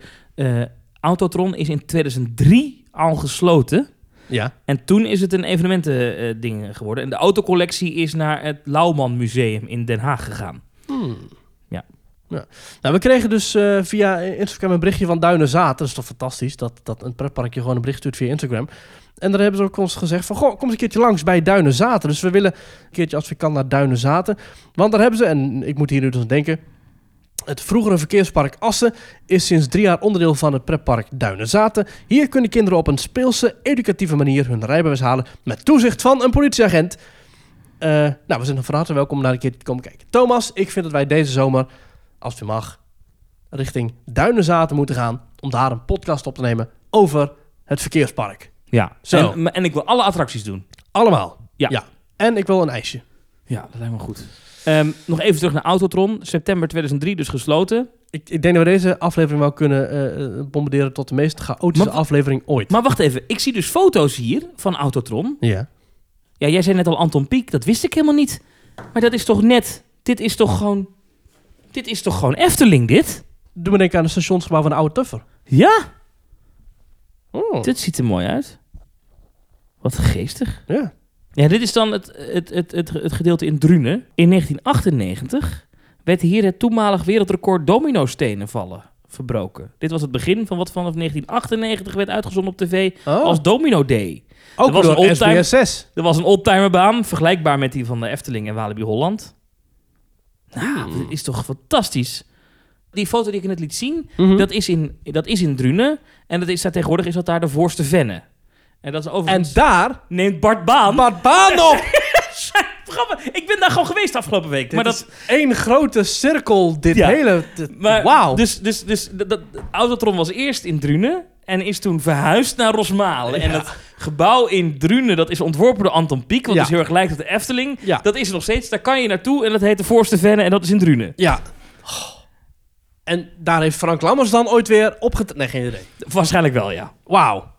Autotron is in 2003 al gesloten. ja, En toen is het een evenementending geworden. En de autocollectie is naar het Lauwman Museum in Den Haag gegaan. Hmm. Ja. ja. Nou, we kregen dus eh, via Instagram een berichtje van Duinenzaten. Dat is toch fantastisch, dat, dat een pretparkje gewoon een bericht stuurt via Instagram. En daar hebben ze ook ons gezegd van, goh, kom eens een keertje langs bij Duinenzaten. Dus we willen een keertje als we kan naar Duinenzaten. Want daar hebben ze, en ik moet hier nu dus aan denken... Het vroegere verkeerspark Assen is sinds drie jaar onderdeel van het pretpark Duinenzaten. Hier kunnen kinderen op een speelse, educatieve manier hun rijbewijs halen met toezicht van een politieagent. Eh, nou, we zijn van harte welkom om daar een keer te komen kijken. Thomas, ik vind dat wij deze zomer, als het mag, richting Duinenzaten moeten gaan om daar een podcast op te nemen over het verkeerspark. Ja, Zo. En, en ik wil alle attracties doen. Allemaal. Ja. En ik wil een ijsje. Ja, dat lijkt me goed. Ehm, nog even terug naar Autotron. September 2003 dus gesloten. Ik, ik denk dat we deze aflevering wel kunnen eh, eh, bombarderen tot de meest chaotische Maar- aflevering ooit. Maar wacht even, ik zie dus foto's hier van Autotron. ja. Ja, jij zei net al Anton Pieck, dat wist ik helemaal niet. Maar dat is toch net, dit is toch gewoon, dit is toch gewoon Efteling dit? Doe me denken aan het stationsgebouw van de oude Tuffer. Ja, Oh. dit ziet er mooi uit. Wat geestig. Ja. Ja, dit is dan het, het, het, het, het gedeelte in Drunen. In 1998 werd hier het toenmalig wereldrecord dominostenen vallen verbroken. Dit was het begin van wat vanaf 1998 werd uitgezonden op tv Oh. als Domino Day. Ook was door. SBS 6. Er was een oldtimerbaan, vergelijkbaar met die van de Efteling en Walibi Holland. Nou, dat is toch fantastisch. Die foto die ik net liet zien, Mhm. dat, is in, dat is in Drunen. En dat is daar tegenwoordig is dat daar de voorste venne. En dat is En daar... neemt Bart Baan... Bart Baan op! Ik ben daar gewoon geweest afgelopen week. maar Dit dat, is één grote cirkel, dit Ja. hele... maar Wauw. Dus, dus, dus dat, dat, Autotron was eerst in Drunen en is toen verhuisd naar Rosmalen. En dat gebouw in Drunen, dat is ontworpen door Anton Pieck, wat Ja. dus heel erg lijkt op de Efteling. Ja. Dat is er nog steeds. Daar kan je naartoe en dat heet de Voorste Venne en dat is in Drunen. Ja. En daar heeft Frank Lammers dan ooit weer opgetreden. Nee, geen idee. Waarschijnlijk wel, ja. Wauw.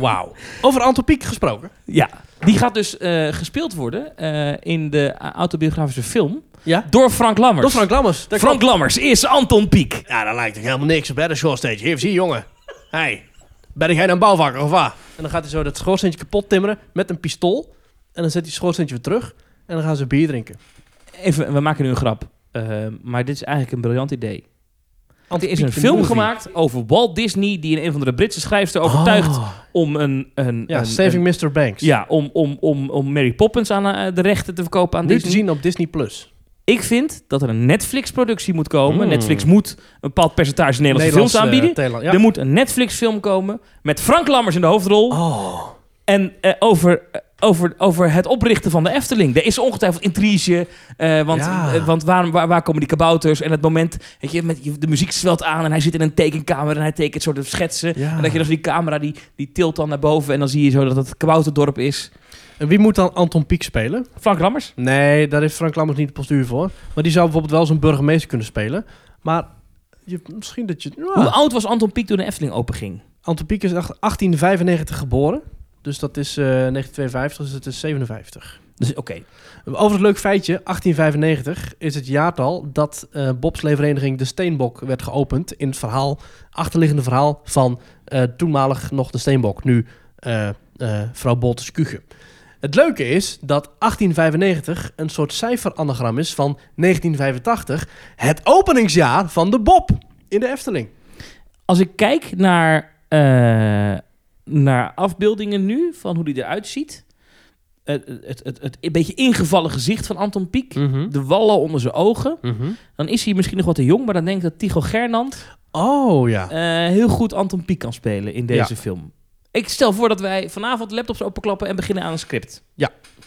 Wauw. Over Anton Pieck gesproken. Ja. Die gaat dus eh, gespeeld worden eh, in de autobiografische film Ja? door Frank Lammers. Door Frank Lammers. Frank klopt. Lammers is Anton Pieck. Ja, daar lijkt toch helemaal niks op, hè, de schoorsteen. Hier, zie jongen. Hey, ben jij een bouwvakker of wat? En dan gaat hij zo dat schoorsteentje kapot timmeren met een pistool. En dan zet hij het schoorsteentje weer terug. En dan gaan ze bier drinken. Even, we maken nu een grap. eh, maar dit is eigenlijk een briljant idee. Anton Er is een film movie. gemaakt over Walt Disney... die in een van de Britse schrijfster overtuigt Oh. om een... een Ja, een, Saving een- Mr. Banks. ja, om, om, om, om Mary Poppins aan eh, de rechten te verkopen aan nu Disney. te zien op Disney+. Plus. Ik vind dat er een Netflix-productie moet komen. Mm. Netflix moet een bepaald percentage Nederlandse films Nederlands, eh, aanbieden. Thailand, ja. Er moet een Netflix-film komen met Frank Lammers in de hoofdrol. Oh. En eh, over, over, over het oprichten van de Efteling. Er is ongetwijfeld intrige. eh, want Ja. eh, want waar, waar, waar komen die kabouters? En het moment, weet je, met, de muziek zwelt aan en hij zit in een tekenkamer en hij tekent soort schetsen. Ja. En dat je dan zo die camera die, die tilt dan naar boven en dan zie je zo dat het kabouterdorp is. En wie moet dan Anton Pieck spelen? Frank Lammers? Nee, daar heeft Frank Lammers niet de postuur voor. Maar die zou bijvoorbeeld wel zo'n burgemeester kunnen spelen. Maar je, misschien dat je... ja. Hoe oud was Anton Pieck toen de Efteling openging? Anton Pieck is echt 1895 geboren. Dus dat is eh 1952, dus het is 57. Dus oké. Over het leuk feitje, 1895 is het jaartal dat eh bobsleevereniging De Steenbok werd geopend. In het verhaal, achterliggende verhaal van eh, toenmalig nog De Steenbok, nu eh, eh, vrouw Boltes Kuge. Het leuke is dat 1895 een soort cijferanagram is van 1985, het openingsjaar van de Bob in de Efteling. Als ik kijk naar, eh, naar afbeeldingen nu, van hoe die eruit ziet. Het, het, het, het een beetje ingevallen gezicht van Anton Pieck. De wallen onder zijn ogen. Dan is hij misschien nog wat te jong, maar dan denk ik dat Tycho Gernand Oh ja. eh, heel goed Anton Pieck kan spelen in deze Ja. film. Ik stel voor dat wij vanavond laptops openklappen en beginnen aan een script.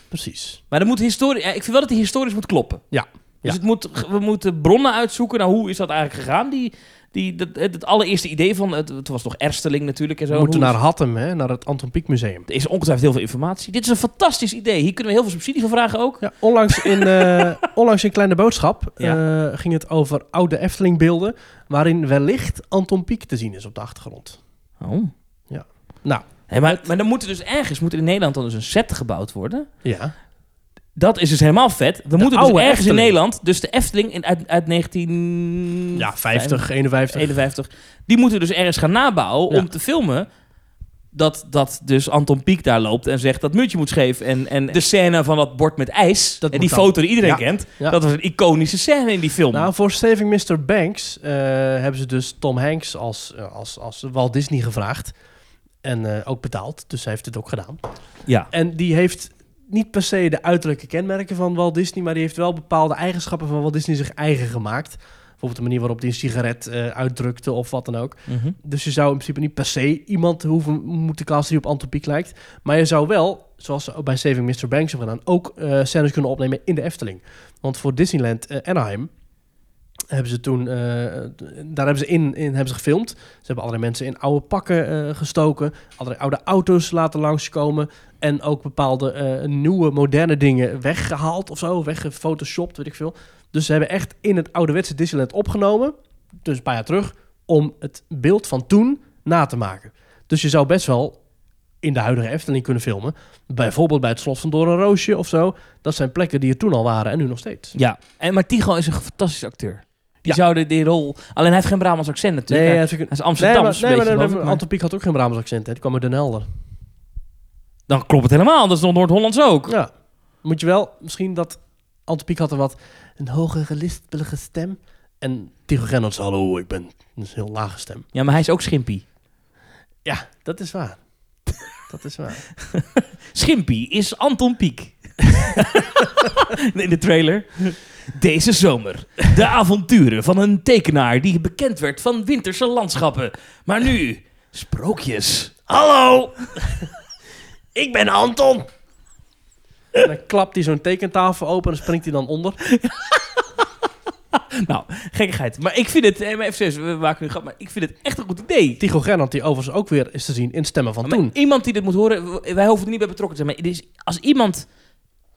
Precies. Maar dan moet historie, ja, ik vind wel dat die historisch moet kloppen. Ja. Dus Ja. het moet, we moeten bronnen uitzoeken. Nou, hoe is dat eigenlijk gegaan, die, Die, dat, het, het allereerste idee van, het, het was toch Ersteling natuurlijk en zo. We moeten naar Hattem, hè, naar het Anton Pieck Museum. Er is ongetwijfeld heel veel informatie. Dit is een fantastisch idee. Hier kunnen we heel veel subsidie voor vragen ook. Ja, onlangs, in, eh, onlangs in Kleine Boodschap Ja. eh, ging het over oude Efteling-beelden... waarin wellicht Anton Pieck te zien is op de achtergrond. Oh. Ja. Nou. Maar, maar dan moet er dus ergens, moet er in Nederland dan dus een set gebouwd worden. Ja, Dat is dus helemaal vet. We moeten dus ergens in. Nederland, dus de Efteling in, uit, uit 19... ja 50, 51. 51. Die moeten dus ergens gaan nabouwen Ja. om te filmen dat, dat dus Anton Pieck daar loopt en zegt dat muurtje moet scheef. En, en de scène van dat bord met ijs, Dat en die dan. foto die iedereen Ja. kent, Ja. dat was een iconische scène in die film. Nou, voor Saving Mr. Banks eh, hebben ze dus Tom Hanks als, eh, als, als Walt Disney gevraagd. En eh, ook betaald, dus hij heeft het ook gedaan. ja. En die heeft niet per se de uiterlijke kenmerken van Walt Disney, maar die heeft wel bepaalde eigenschappen van Walt Disney zich eigen gemaakt. Bijvoorbeeld de manier waarop hij een sigaret eh, uitdrukte of wat dan ook. Mhm. Dus je zou in principe niet per se iemand hoeven moeten casten die op Anton Pieck lijkt. Maar je zou wel, zoals ze ook bij Saving Mr. Banks hebben gedaan, ook eh scènes kunnen opnemen in de Efteling. Want voor Disneyland eh, Anaheim hebben ze toen, eh, daar hebben ze in, in hebben ze gefilmd. Ze hebben allerlei mensen in oude pakken eh, gestoken, allerlei oude auto's laten langskomen. En ook bepaalde eh, nieuwe, moderne dingen weggehaald of zo, weggefotoshopt, weet ik veel. Dus ze hebben echt in het ouderwetse Disneyland opgenomen, dus een paar jaar terug, om het beeld van toen na te maken. Dus je zou best wel in de huidige Efteling kunnen filmen. Bijvoorbeeld bij het Slot van Doornroosje of zo. Dat zijn plekken die er toen al waren en nu nog steeds. Ja, en, maar Tycho is een fantastische acteur. Die Ja. zou de, die rol... Alleen hij heeft geen Brabants accent natuurlijk. Nee, hij, hij is is Nee, maar, nee, maar, maar maar- Anton Pieck had ook geen Brabants accent. Hè? Die kwam uit Den Helder. Dan klopt het helemaal. Dat is nog Noord-Hollands ook. Ja. Moet je wel, misschien dat Anton Pieck had er wat een hogere, lispelige stem. En Tycho Gernots, hallo, ik ben een heel lage stem. Ja, maar hij is ook Schimpie. Ja, dat is waar. dat is waar. Schimpie is Anton Pieck. In de trailer. Deze zomer. De avonturen van een tekenaar die bekend werd van winterse landschappen. Maar nu, sprookjes. Hallo! ik ben Anton! En dan klapt hij zo'n tekentafel open en springt hij dan onder. Nou, gekkigheid. Maar ik vind het, eh, maar even serieus, we maken nu grap, maar ik vind het echt een goed idee. Tycho Gernot, die overigens ook weer is te zien in Stemmen van Maar Toen. iemand die dit moet horen, w- wij hoeven er niet bij betrokken te zijn. Maar het is, als iemand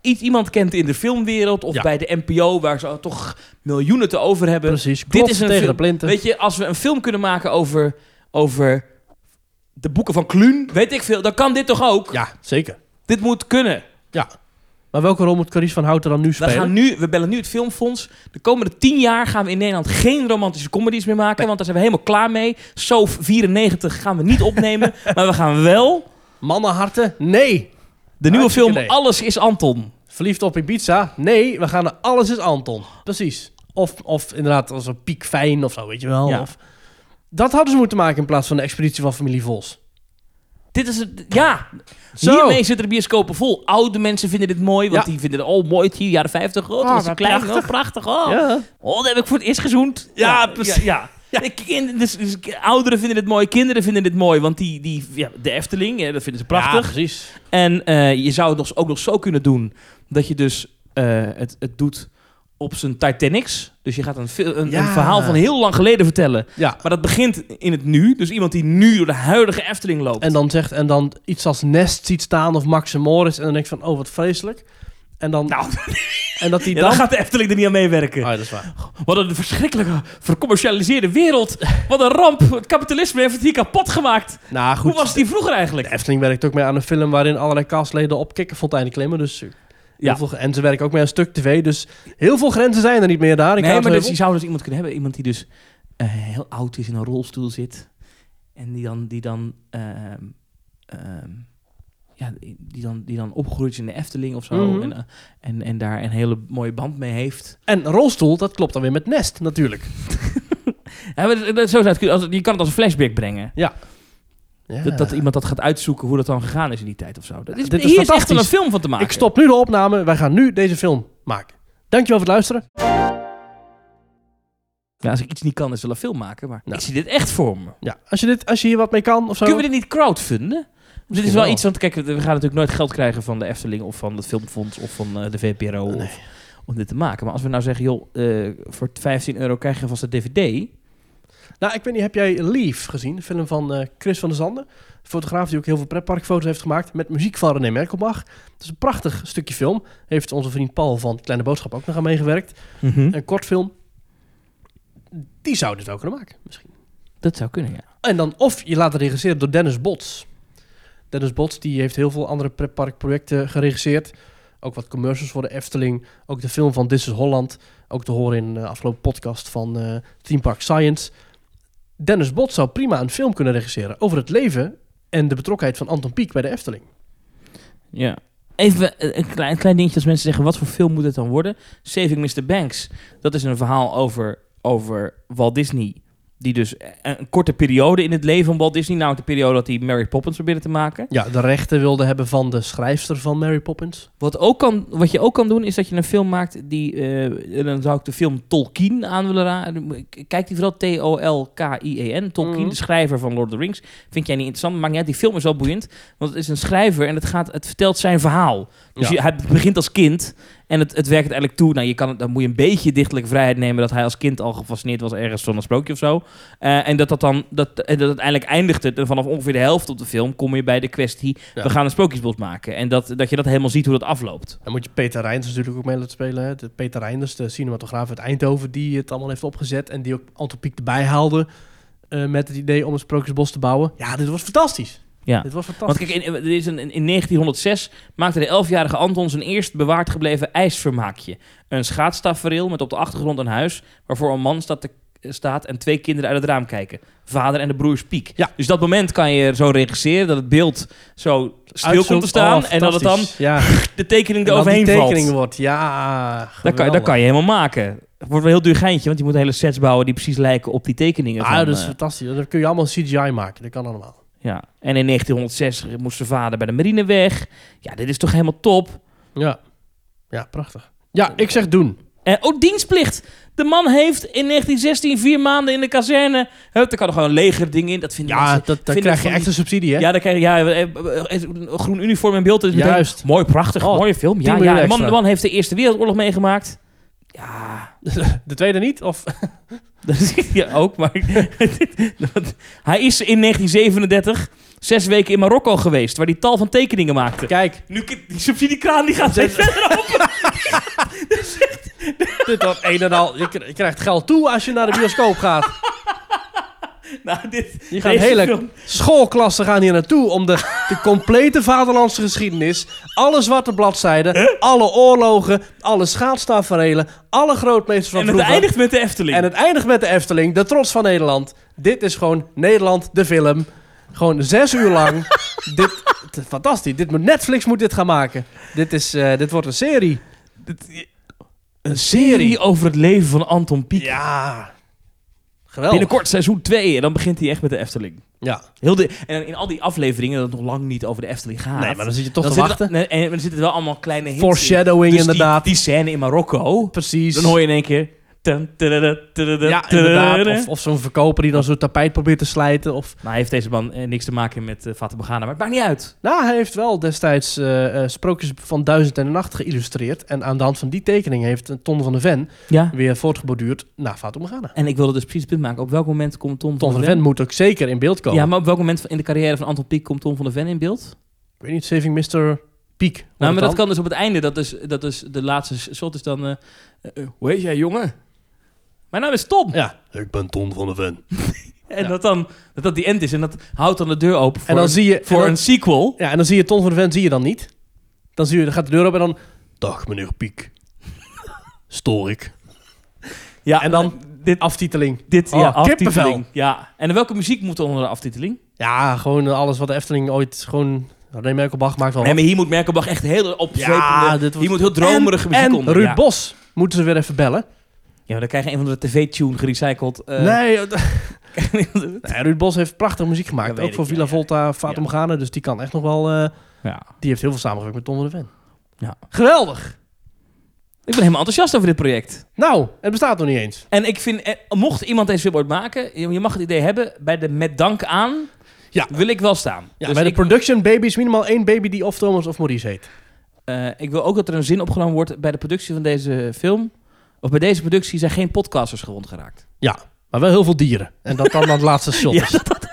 iets iemand kent in de filmwereld of Ja. bij de NPO, waar ze toch miljoenen te over hebben. Precies, Dit is een tegen film- de plinten. Weet je, als we een film kunnen maken over, over de boeken van Kluun, weet ik veel, dan kan dit toch ook? Ja, zeker. Dit moet kunnen. Ja. Maar welke rol moet Carice van Houten dan nu We, spelen? gaan nu, we bellen nu het Filmfonds. De komende tien jaar gaan we in Nederland geen romantische comedies meer maken. Want daar zijn we helemaal klaar mee. Sof 94 gaan we niet opnemen. maar we gaan wel Mannenharten? Nee. de nieuwe Hartstikke film nee. Alles is Anton. Verliefd op Ibiza? Nee, we gaan naar Alles is Anton. Precies. Of, of inderdaad als een piek fijn of zo, weet je wel. Ja. Of, dat hadden ze moeten maken in plaats van de expeditie van familie Vos. Dit is het. Ja, Zo. hiermee zitten de bioscopen vol. Oude mensen vinden dit mooi, want Ja. die vinden het oh mooi. Het hier jaren 50. Oh, het Oh, was een klein, prachtig. oh, prachtig. Oh. Ja. oh, dat heb ik voor het eerst gezoend. Ja, precies. Ja, ja. Ik- kind- dus, dus ouderen vinden dit mooi, kinderen vinden dit mooi, want die, die, ja, de Efteling, ja, dat vinden ze prachtig. Ja, precies. En eh, je zou het nog, ook nog zo kunnen doen dat je dus eh, het, het doet op zijn Titanics. Dus je gaat een, een, Ja. een verhaal van heel lang geleden vertellen. Ja. Maar dat begint in het nu. Dus iemand die nu door de huidige Efteling loopt. En dan zegt, en dan iets als Nest ziet staan of Max en Morris. En dan denk ik van, oh wat vreselijk. En dan, nou, en dat die ja, dan... dan gaat de Efteling er niet aan meewerken. Oh, ja, dat is waar. Wat een verschrikkelijke, vercommercialiseerde wereld. Wat een ramp. Het kapitalisme heeft het hier kapot gemaakt. Nou goed, Hoe was die vroeger eigenlijk? de Efteling werkt ook mee aan een film waarin allerlei castleden op kikkerfonteinen klimmen. Dus Ja. veel, en ze werken ook mee aan stuk tv. Dus heel veel grenzen zijn er niet meer daar. in Nee, maar dus je zou dus iemand kunnen hebben. Iemand die dus eh, heel oud is in een rolstoel zit. En die dan... Die dan ehm, ehm, ja, die dan, die dan opgegroeid is in de Efteling of zo. Mhm. En, eh, en, en daar een hele mooie band mee heeft. En rolstoel, dat klopt dan weer met Nest natuurlijk. Ja, maar dat- dat- zo zou het kunnen. Als- Je kan het als een flashback brengen. Ja. Dat, dat iemand dat gaat uitzoeken hoe dat dan gegaan is in die tijd of zo. Dat is, hier is echt wel een film van te maken. Ik stop nu de opname. Wij gaan nu deze film maken. Dankjewel voor het luisteren. Ja, als ik iets niet kan, is wel een film maken. Maar Nou. ik zie dit echt voor me. Ja, als je, dit, als je hier wat mee kan of zo. Kunnen we dit niet crowdfunden? Dit is wel, wel. iets, want kijk, we gaan natuurlijk nooit geld krijgen van de Efteling of van het Filmfonds of van eh, de VPRO Nee. of, om dit te maken. Maar als we nou zeggen, joh, eh, voor 15 euro krijg je vast een DVD. Nou, ik weet niet, heb jij Leave gezien? Een film van eh, Chris van der Zanden. Fotograaf die ook heel veel pretparkfoto's heeft gemaakt. Met muziek van René Merkelbach. Het is een prachtig stukje film. Heeft onze vriend Paul van Kleine Boodschap ook nog aan meegewerkt. Mhm. Een kort film. Die zou dit wel kunnen maken, misschien. Dat zou kunnen, ja. En dan, of je laat het regisseren door Dennis Bots. Dennis Bots, die heeft heel veel andere pretparkprojecten geregisseerd. Ook wat commercials voor de Efteling. Ook de film van This is Holland. Ook te horen in de afgelopen podcast van eh Theme Park Science. Dennis Bots zou prima een film kunnen regisseren over het leven en de betrokkenheid van Anton Pieck bij de Efteling. Ja. Even een klein, klein dingetje als mensen zeggen, wat voor film moet het dan worden? Saving Mr. Banks. Dat is een verhaal over, over Walt Disney. Die dus een, korte periode in het leven van Walt Disney... nou de periode dat hij Mary Poppins probeerde te maken. Ja, de rechten wilde hebben van de schrijfster van Mary Poppins. Wat, ook kan, wat je ook kan doen, is dat je een film maakt die... eh, dan zou ik de film Tolkien aan willen raden. Kijk die vooral T-O-L-K-I-E-N. Tolkien, Mhm. de schrijver van Lord of the Rings. Vind jij niet interessant? Maakt niet uit. Die film is wel boeiend. Want het is een schrijver en het, gaat, het vertelt zijn verhaal. Dus Ja. je, hij begint als kind en het, het werkt eigenlijk toe. Nou, je kan, dan moet je een beetje dichtelijke vrijheid nemen... dat hij als kind al gefascineerd was ergens van een sprookje of zo. Eh, en dat dat dan... Dat, en dat uiteindelijk eindigt het. En vanaf ongeveer de helft op de film kom je bij de kwestie... Ja. we gaan een sprookjesbos maken. En dat, dat je dat helemaal ziet hoe dat afloopt. Dan moet je Peter Reinders natuurlijk ook mee laten spelen. Hè. De Peter Reinders, de cinematograaf uit Eindhoven, die het allemaal heeft opgezet. En die ook Anton Pieck erbij haalde eh, met het idee om een sprookjesbos te bouwen. Ja, dit was fantastisch. Ja. Dit was Want fantastisch. kijk, in, er is een, in 1906 maakte de 11-jarige Anton zijn eerst bewaard gebleven ijsvermaakje. Een schaatstafereel met op de achtergrond een huis... waarvoor een man staat, te- staat en twee kinderen uit het raam kijken. Vader en de broers Piek. Ja. Dus dat moment kan je zo regisseren... dat het beeld zo stil komt te staan... oh, en dat het dan. Ja, de tekening eroverheen die valt. wordt. Ja, Dat kan, dat kan je helemaal maken. Het wordt wel heel duur geintje... want je moet hele sets bouwen die precies lijken op die tekeningen. Ah, van, dat is eh, fantastisch. Dan kun je allemaal CGI maken. Dat kan allemaal. Ja. En in 1906 moest zijn vader bij de marine weg. Ja, dit is toch helemaal top... Ja, ja prachtig. Ja, ik zeg doen. En oh, dienstplicht. De man heeft in 1916 vier maanden in de kazerne. Hup, er kan er gewoon een legerding in. Dat vinden Ja, mensen- dat, dan vinden krijg je echt een subsidie, hè? Ja, dan krijg je ja, eh, eh, eh, een groen uniform in beeld. Is meteen Juist. Mooi, prachtig, Oh, mooie film. 10 Ja, ja. De, man, de man heeft de Eerste Wereldoorlog meegemaakt. Ja, De tweede niet? Of... ja, ook. Maar hij is in 1937 zes weken in Marokko geweest, waar hij tal van tekeningen maakte. Kijk, Nu, die subsidiekraan die gaat steeds verder open. dit wordt een en al... Je je krijgt geld toe als je naar de bioscoop gaat. Nou, dit, Je gaat deze hele film- schoolklassen gaan hier naartoe om de, de complete vaderlandse geschiedenis, alle zwarte bladzijden, alle oorlogen, alle schaatstaferelen, alle grootmeesters van En het vroeger. eindigt met de Efteling. En het eindigt met de Efteling, de trots van Nederland. Dit is gewoon Nederland, de film. Gewoon zes uur lang. dit, fantastisch. Dit moet, Netflix moet dit gaan maken. Dit, is, eh, dit wordt een serie. Een serie over het leven van Anton Pieck. Ja. Geweldig. Binnenkort seizoen 2 en dan begint hij echt met de Efteling. Ja. Heel de, en in al die afleveringen dat het nog lang niet over de Efteling gaat. Nee, maar dan zit je toch dan te wachten. er- nee, en dan zitten er wel allemaal kleine hints in. Foreshadowing Dus die- inderdaad. Die, scène in Marokko, Precies. dan hoor je in één keer... Ja, inderdaad. Of, of zo'n verkoper die dan zo'n tapijt probeert te slijten. Of... Maar heeft deze man eh, niks te maken met uh, Fata Morgana, maar het maakt niet uit. Nou, hij heeft wel destijds eh, eh, Sprookjes van Duizend en een Nacht geïllustreerd. En aan de hand van die tekening heeft een Ton van de Ven Ja. weer voortgeborduurd naar Fata Morgana. En ik wilde dus precies het punt maken. Op welk moment komt Tom, Ton van de Ven moet ook zeker in beeld komen. Ja, maar op welk moment in de carrière van Anton Pieck komt Tom van de Ven in beeld? Ik weet niet, Saving Mr. Peak. Nou, maar dat kan dus op het einde. Dat is, dat is de laatste shot is dan... eh, eh, hoe heet jij, jongen? Mijn naam is Tom. Ja, ik ben Ton van de Ven. En Ja. dat dan dat, dat die end is. En dat houdt dan de deur open voor, En dan zie je... voor en dan- een sequel. Ja, en dan zie je Ton van de Ven zie je dan niet. Dan, zie je, dan gaat de deur open en dan... Dag, meneer Piek. Stoor ik. Ja, En dan dit, aftiteling. dit Oh, ja, kippenvel. aftiteling. Ja. En welke muziek moet er onder de aftiteling? Ja, gewoon alles wat de Efteling ooit gewoon... René Merkelbach maakt wel Nee, wat. maar hier moet Merkelbach echt heel opzwepende... Ja, dit wordt- Hier moet heel dromerige muziek en onder. Ruud ja. Bos moeten ze weer even bellen. Ja, dan krijg je een van de tv-tune gerecycled. eh, nee, nee, Ruud Bos heeft prachtige muziek gemaakt. Ook voor Villa ja, Volta, Fata Ja. Dus die kan echt nog wel... eh, ja. die heeft heel veel samengewerkt met van de Ven. Ja. Geweldig! Ik ben helemaal enthousiast over dit project. Nou, het bestaat nog niet eens. En ik vind, eh, mocht iemand deze film ooit maken, je mag het idee hebben, bij de met dank aan Ja. wil ik wel staan. Ja, Dus bij de production baby is minimaal één baby die of Thomas of Maurice heet. ik wil ook dat er een zin opgenomen wordt bij de productie van deze film. Of bij deze productie zijn geen podcasters gewond geraakt. Ja, Maar wel heel veel dieren. En dat dan het laatste shot Ja, dat, dat,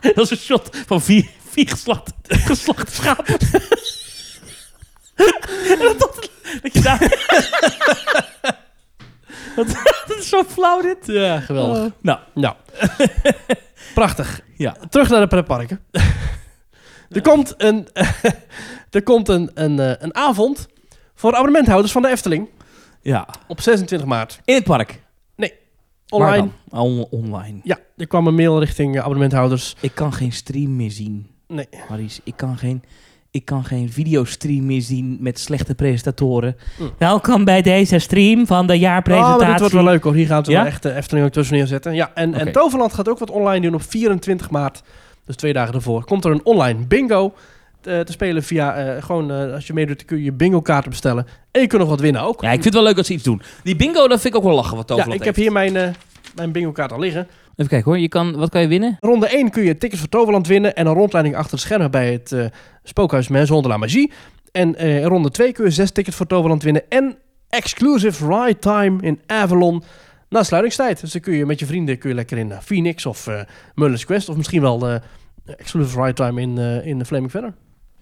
dat is een shot van vier, vier geslacht, geslachte schapen. En dat, dat, dat je daar... dat, dat is zo flauw dit. Ja, geweldig. Oh. Nou, Nou, prachtig. ja. Terug naar de pretparken. er komt een, er komt een, een, eh, een avond voor abonnementhouders van de Efteling Ja. op 26 maart. In het park. Online. Waar dan? On- online. Ja, er kwam een mail richting eh, abonnementhouders. Ik kan geen stream meer zien, Nee. Maries. Ik kan geen, ik kan geen videostream meer zien met slechte presentatoren. Hm. Welkom bij deze stream van de Oh, jaarpresentatie. maar dit wordt wel leuk hoor. Hier gaan ze Ja? wel echt de Efteling ook tussen neerzetten. Ja, en, en Toverland gaat ook wat online doen op 24 maart. Dus twee dagen ervoor. Komt er een online bingo te spelen via... eh, gewoon, eh, als je meedoet, kun je je bingo kaarten bestellen. En je kunt nog wat winnen ook. Ja, ik vind het wel leuk dat ze iets doen. Die bingo, dat vind ik ook wel lachen wat Ja, Toverland ik heb heeft. hier mijn, eh, mijn bingo kaart al liggen. Even kijken hoor. Je kan, wat kan je winnen? Ronde 1 kun je tickets voor Toverland winnen en een rondleiding achter de schermen bij het eh, spookhuis de la Magie. En eh, in ronde 2 kun je zes tickets voor Toverland winnen en exclusive ride time in Avalon na sluitingstijd. Dus dan kun je met je vrienden kun je lekker in eh, Phoenix of eh Merlin's Quest of misschien wel eh, exclusive ride time in, eh in de Flaming Feather.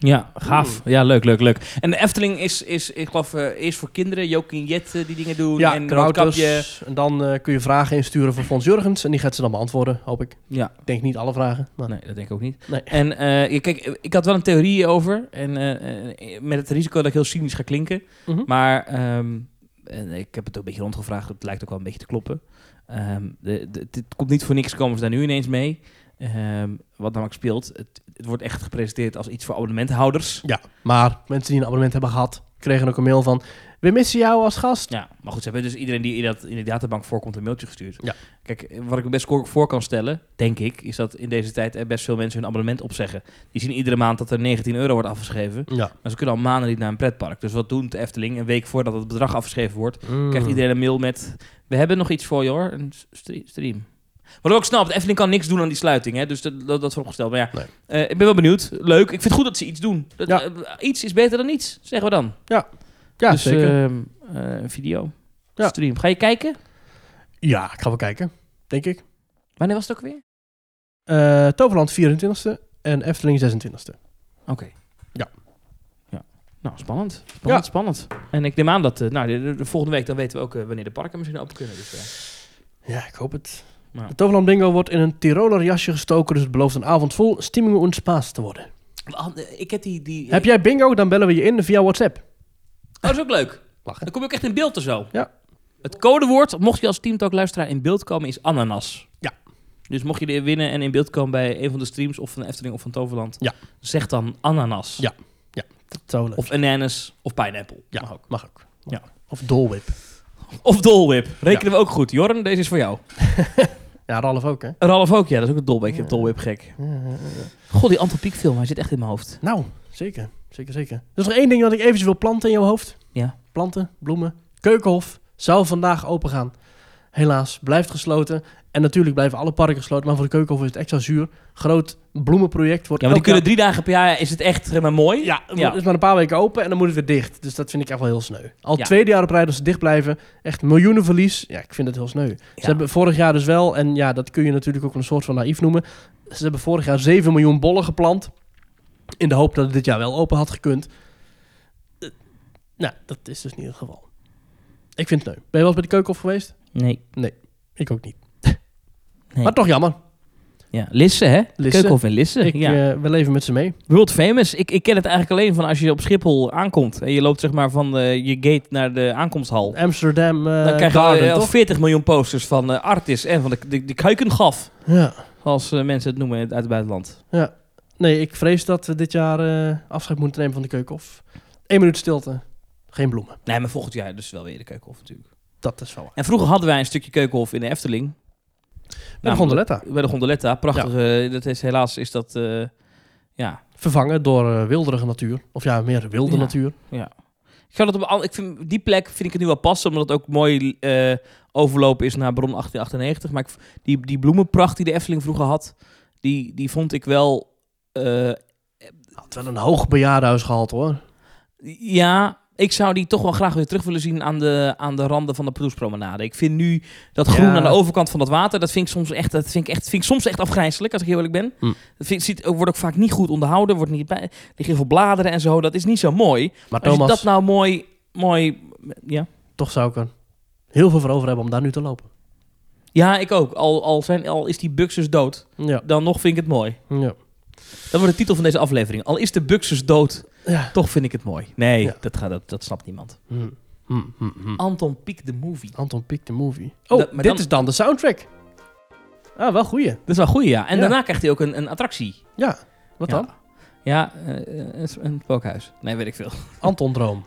Ja, gaaf. Ja, leuk, leuk, leuk. En de Efteling is, is ik geloof, eh, eerst voor kinderen. Jokin Jet eh, die dingen doen. Ja, en. Roodkapje. En dan eh, kun je vragen insturen voor Fons Jurgens en die gaat ze dan beantwoorden, hoop ik. Ja, Ik denk niet alle vragen. Maar... nee, dat denk ik ook niet. Nee. En eh, kijk, ik had wel een theorie over. En met het risico dat ik heel cynisch ga klinken. Mhm. Maar ehm, en ik heb het ook een beetje rondgevraagd. Het lijkt ook wel een beetje te kloppen. Ehm, de, de, het komt niet voor niks komen ze daar nu ineens mee. Ehm, wat namelijk speelt. Het, het wordt echt gepresenteerd als iets voor abonnementhouders. Ja, maar mensen die een abonnement hebben gehad, kregen ook een mail van... We missen jou als gast. Ja, maar goed, ze hebben dus iedereen die in, dat, in de databank voorkomt een mailtje gestuurd. Ja. Kijk, wat ik me best voor kan stellen, denk ik, is dat in deze tijd er best veel mensen hun abonnement opzeggen. Die zien iedere maand dat er 19 euro wordt afgeschreven. Ja. Maar ze kunnen al maanden niet naar een pretpark. Dus wat doen de Efteling? Een week voordat het bedrag afgeschreven wordt, Mm. krijgt iedereen een mail met... We hebben nog iets voor je hoor, een stre- stream. Wat ik ook snap, de Efteling kan niks doen aan die sluiting. Hè? Dus dat, dat, dat vooropgesteld. Maar ja, Nee. eh, ik ben wel benieuwd. Leuk. Ik vind het goed dat ze iets doen. Dat, Ja. eh, iets is beter dan niets, zeggen we dan. Ja, dus zeker. ehm, eh, een video. Ja. Stream. Ga je kijken? ja, ik ga wel kijken. Denk ik. Wanneer was het ook weer? Toverland 24e en Efteling 26e. Oké. Ja. Ja. Nou, spannend. Spannend, Ja. spannend. En ik neem aan dat, nou, de, de- de volgende week dan weten we ook wanneer de parken misschien open kunnen. Dus, Ja, ik hoop het. Ja. De Toverland Bingo wordt in een Tiroler jasje gestoken, dus het belooft een avond vol stimming en spaas te worden. ik heb die... die Heb jij bingo, dan bellen we je in via WhatsApp. Oh, dat is ook leuk. Lachen. Dan kom je ook echt in beeld er zo. Ja. Het codewoord, mocht je als Teamtalk luisteraar in beeld komen, is ananas. Ja. Dus mocht je er winnen en in beeld komen bij een van de streams, of van de Efteling of van Toverland, Ja. zeg dan ananas. Ja. Dat zou leuk Of ananas of pineapple. Ja, Mag ook. Mag ook. Ja. Of Dolwip. Of dolwip. Rekenen we ook goed. Jorn, deze is voor jou. Ja, Ralf ook, hè? Ralf ook, ja. Dat is ook een heb Ja. dolwip gek. Ja. God, die Anton Pieck film, hij zit echt in mijn hoofd. Nou, zeker. Zeker, zeker. Er is nog één ding dat ik eventjes wil planten in jouw hoofd. Ja. Planten, bloemen. Keukenhof zou vandaag open gaan. Helaas, blijft gesloten. En natuurlijk blijven alle parken gesloten. Maar voor de Keukenhof is het extra zuur. Groot bloemenproject wordt Ja, maar die kunnen drie dagen per jaar, is het echt maar mooi. Ja, Ja. het is maar een paar weken open en dan moet het weer dicht. Dus dat vind ik echt wel heel sneu. Al Ja. tweede jaar op rij dat ze dicht blijven. Echt miljoenen verlies. Ja, ik vind het heel sneu. Ze Ja. hebben vorig jaar dus wel, en ja, dat kun je natuurlijk ook een soort van naïef noemen. Ze hebben vorig jaar 7 miljoen bollen geplant. In de hoop dat het dit jaar wel open had gekund. Eh, nou, dat is dus niet het geval. Ik vind het sneu. Ben je wel eens bij de keukenhof geweest? Nee. Ik ook niet. Nee. Maar toch jammer. Ja, Lisse, hè? Lisse. Keukenhof in Lisse. Ik, ja. eh, we leven met ze mee. World famous. Ik, ik ken het eigenlijk alleen van als je op Schiphol aankomt. En je loopt zeg maar van eh, je gate naar de aankomsthal. Amsterdam eh dan krijg je al toch? 40 miljoen posters van Artis en van de, de, de Kuikengaf. Ja. Als mensen het noemen uit het buitenland. Ja. Nee, ik vrees dat we dit jaar afscheid moeten nemen van de keukenhof. Eén minuut stilte. Geen bloemen. Nee, maar volgend jaar dus wel weer de Keukenhof natuurlijk. Dat is wel. En vroeger hadden wij een stukje Keukenhof in de Efteling. Bij de gondoletta. Bij de Gondoletta. Prachtig. dat is, helaas is dat... eh, ja, Vervangen door eh, wilderige natuur. Of ja, meer wilde Ja. natuur. Ja. Ik, ga dat op, ik vind, die plek vind ik het nu wel passen, omdat het ook mooi eh, overlopen is naar Bron 1898. Maar ik, die, die bloemenpracht die de Efteling vroeger had, die, die vond ik wel... eh, Had wel een hoog bejaardenhuis gehad hoor. ja, ik zou die toch wel graag weer terug willen zien aan de, aan de randen van de Proespromenade. Ik vind nu dat groen Ja. aan de overkant van dat water, dat vind ik soms echt, dat vind ik echt, vind ik soms echt afgrijzelijk, als ik heel eerlijk ben. Hm. Dat vind, ziet, wordt ook vaak niet goed onderhouden, wordt niet bij, liggen veel bladeren en zo. Dat is niet zo mooi. Maar Als je dat nou mooi, mooi, ja. toch zou ik er heel veel voor over hebben om daar nu te lopen. Ja, ik ook. Al, al, zijn, al is die Buxus dood, Ja, dan nog vind ik het mooi. ja. Dat wordt de titel van deze aflevering. Al is de Buxus dood, Ja. toch vind ik het mooi. Nee, Ja. dat, gaat, dat, dat snapt niemand. Hm, hm, hm, hm. Anton Pieck the Movie. Anton Pieck, de movie. Oh, dit dan- is dan de soundtrack. Ah, wel goeie. Dat is wel goed, ja. En Ja. daarna krijgt hij ook een, een attractie. Ja, wat Ja. dan? Ja, eh, een, een spookhuis. Nee, weet ik veel. Anton Droom.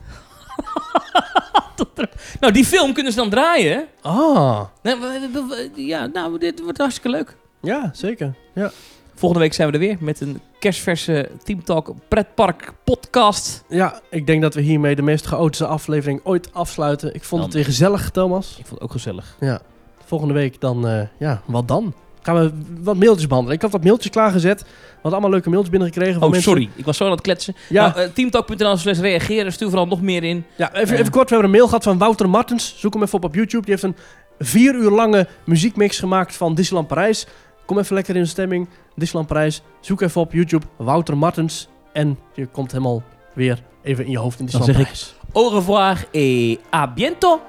Nou, die film kunnen ze dan draaien. Ah, we- ja, nou, dit wordt hartstikke leuk. ja, zeker. Ja. Volgende week zijn we er weer met een kerstverse Team Talk pretpark podcast. ja, ik denk dat we hiermee de meest chaotische aflevering ooit afsluiten. Ik vond Dan- het weer gezellig, Thomas. Ik vond het ook gezellig. Ja. Volgende week dan, eh, ja, wat dan? Gaan we wat mailtjes behandelen. Ik had wat mailtjes klaargezet. We hadden allemaal leuke mailtjes binnengekregen van Oh, mensen. sorry. Ik was zo aan het kletsen. Ja, Nou, teamtalk.nl slash reageren. Stuur vooral nog meer in. ja even, eh. even kort. We hebben een mail gehad van Wouter Martens. Zoek hem even op op YouTube. Die heeft een vier uur lange muziekmix gemaakt van Disneyland Parijs. Kom even lekker in de stemming. Disneyland Parijs. Zoek even op YouTube Wouter Martens. En je komt helemaal weer even in je hoofd in Dan Disneyland zeg ik-. Au revoir et à bientôt.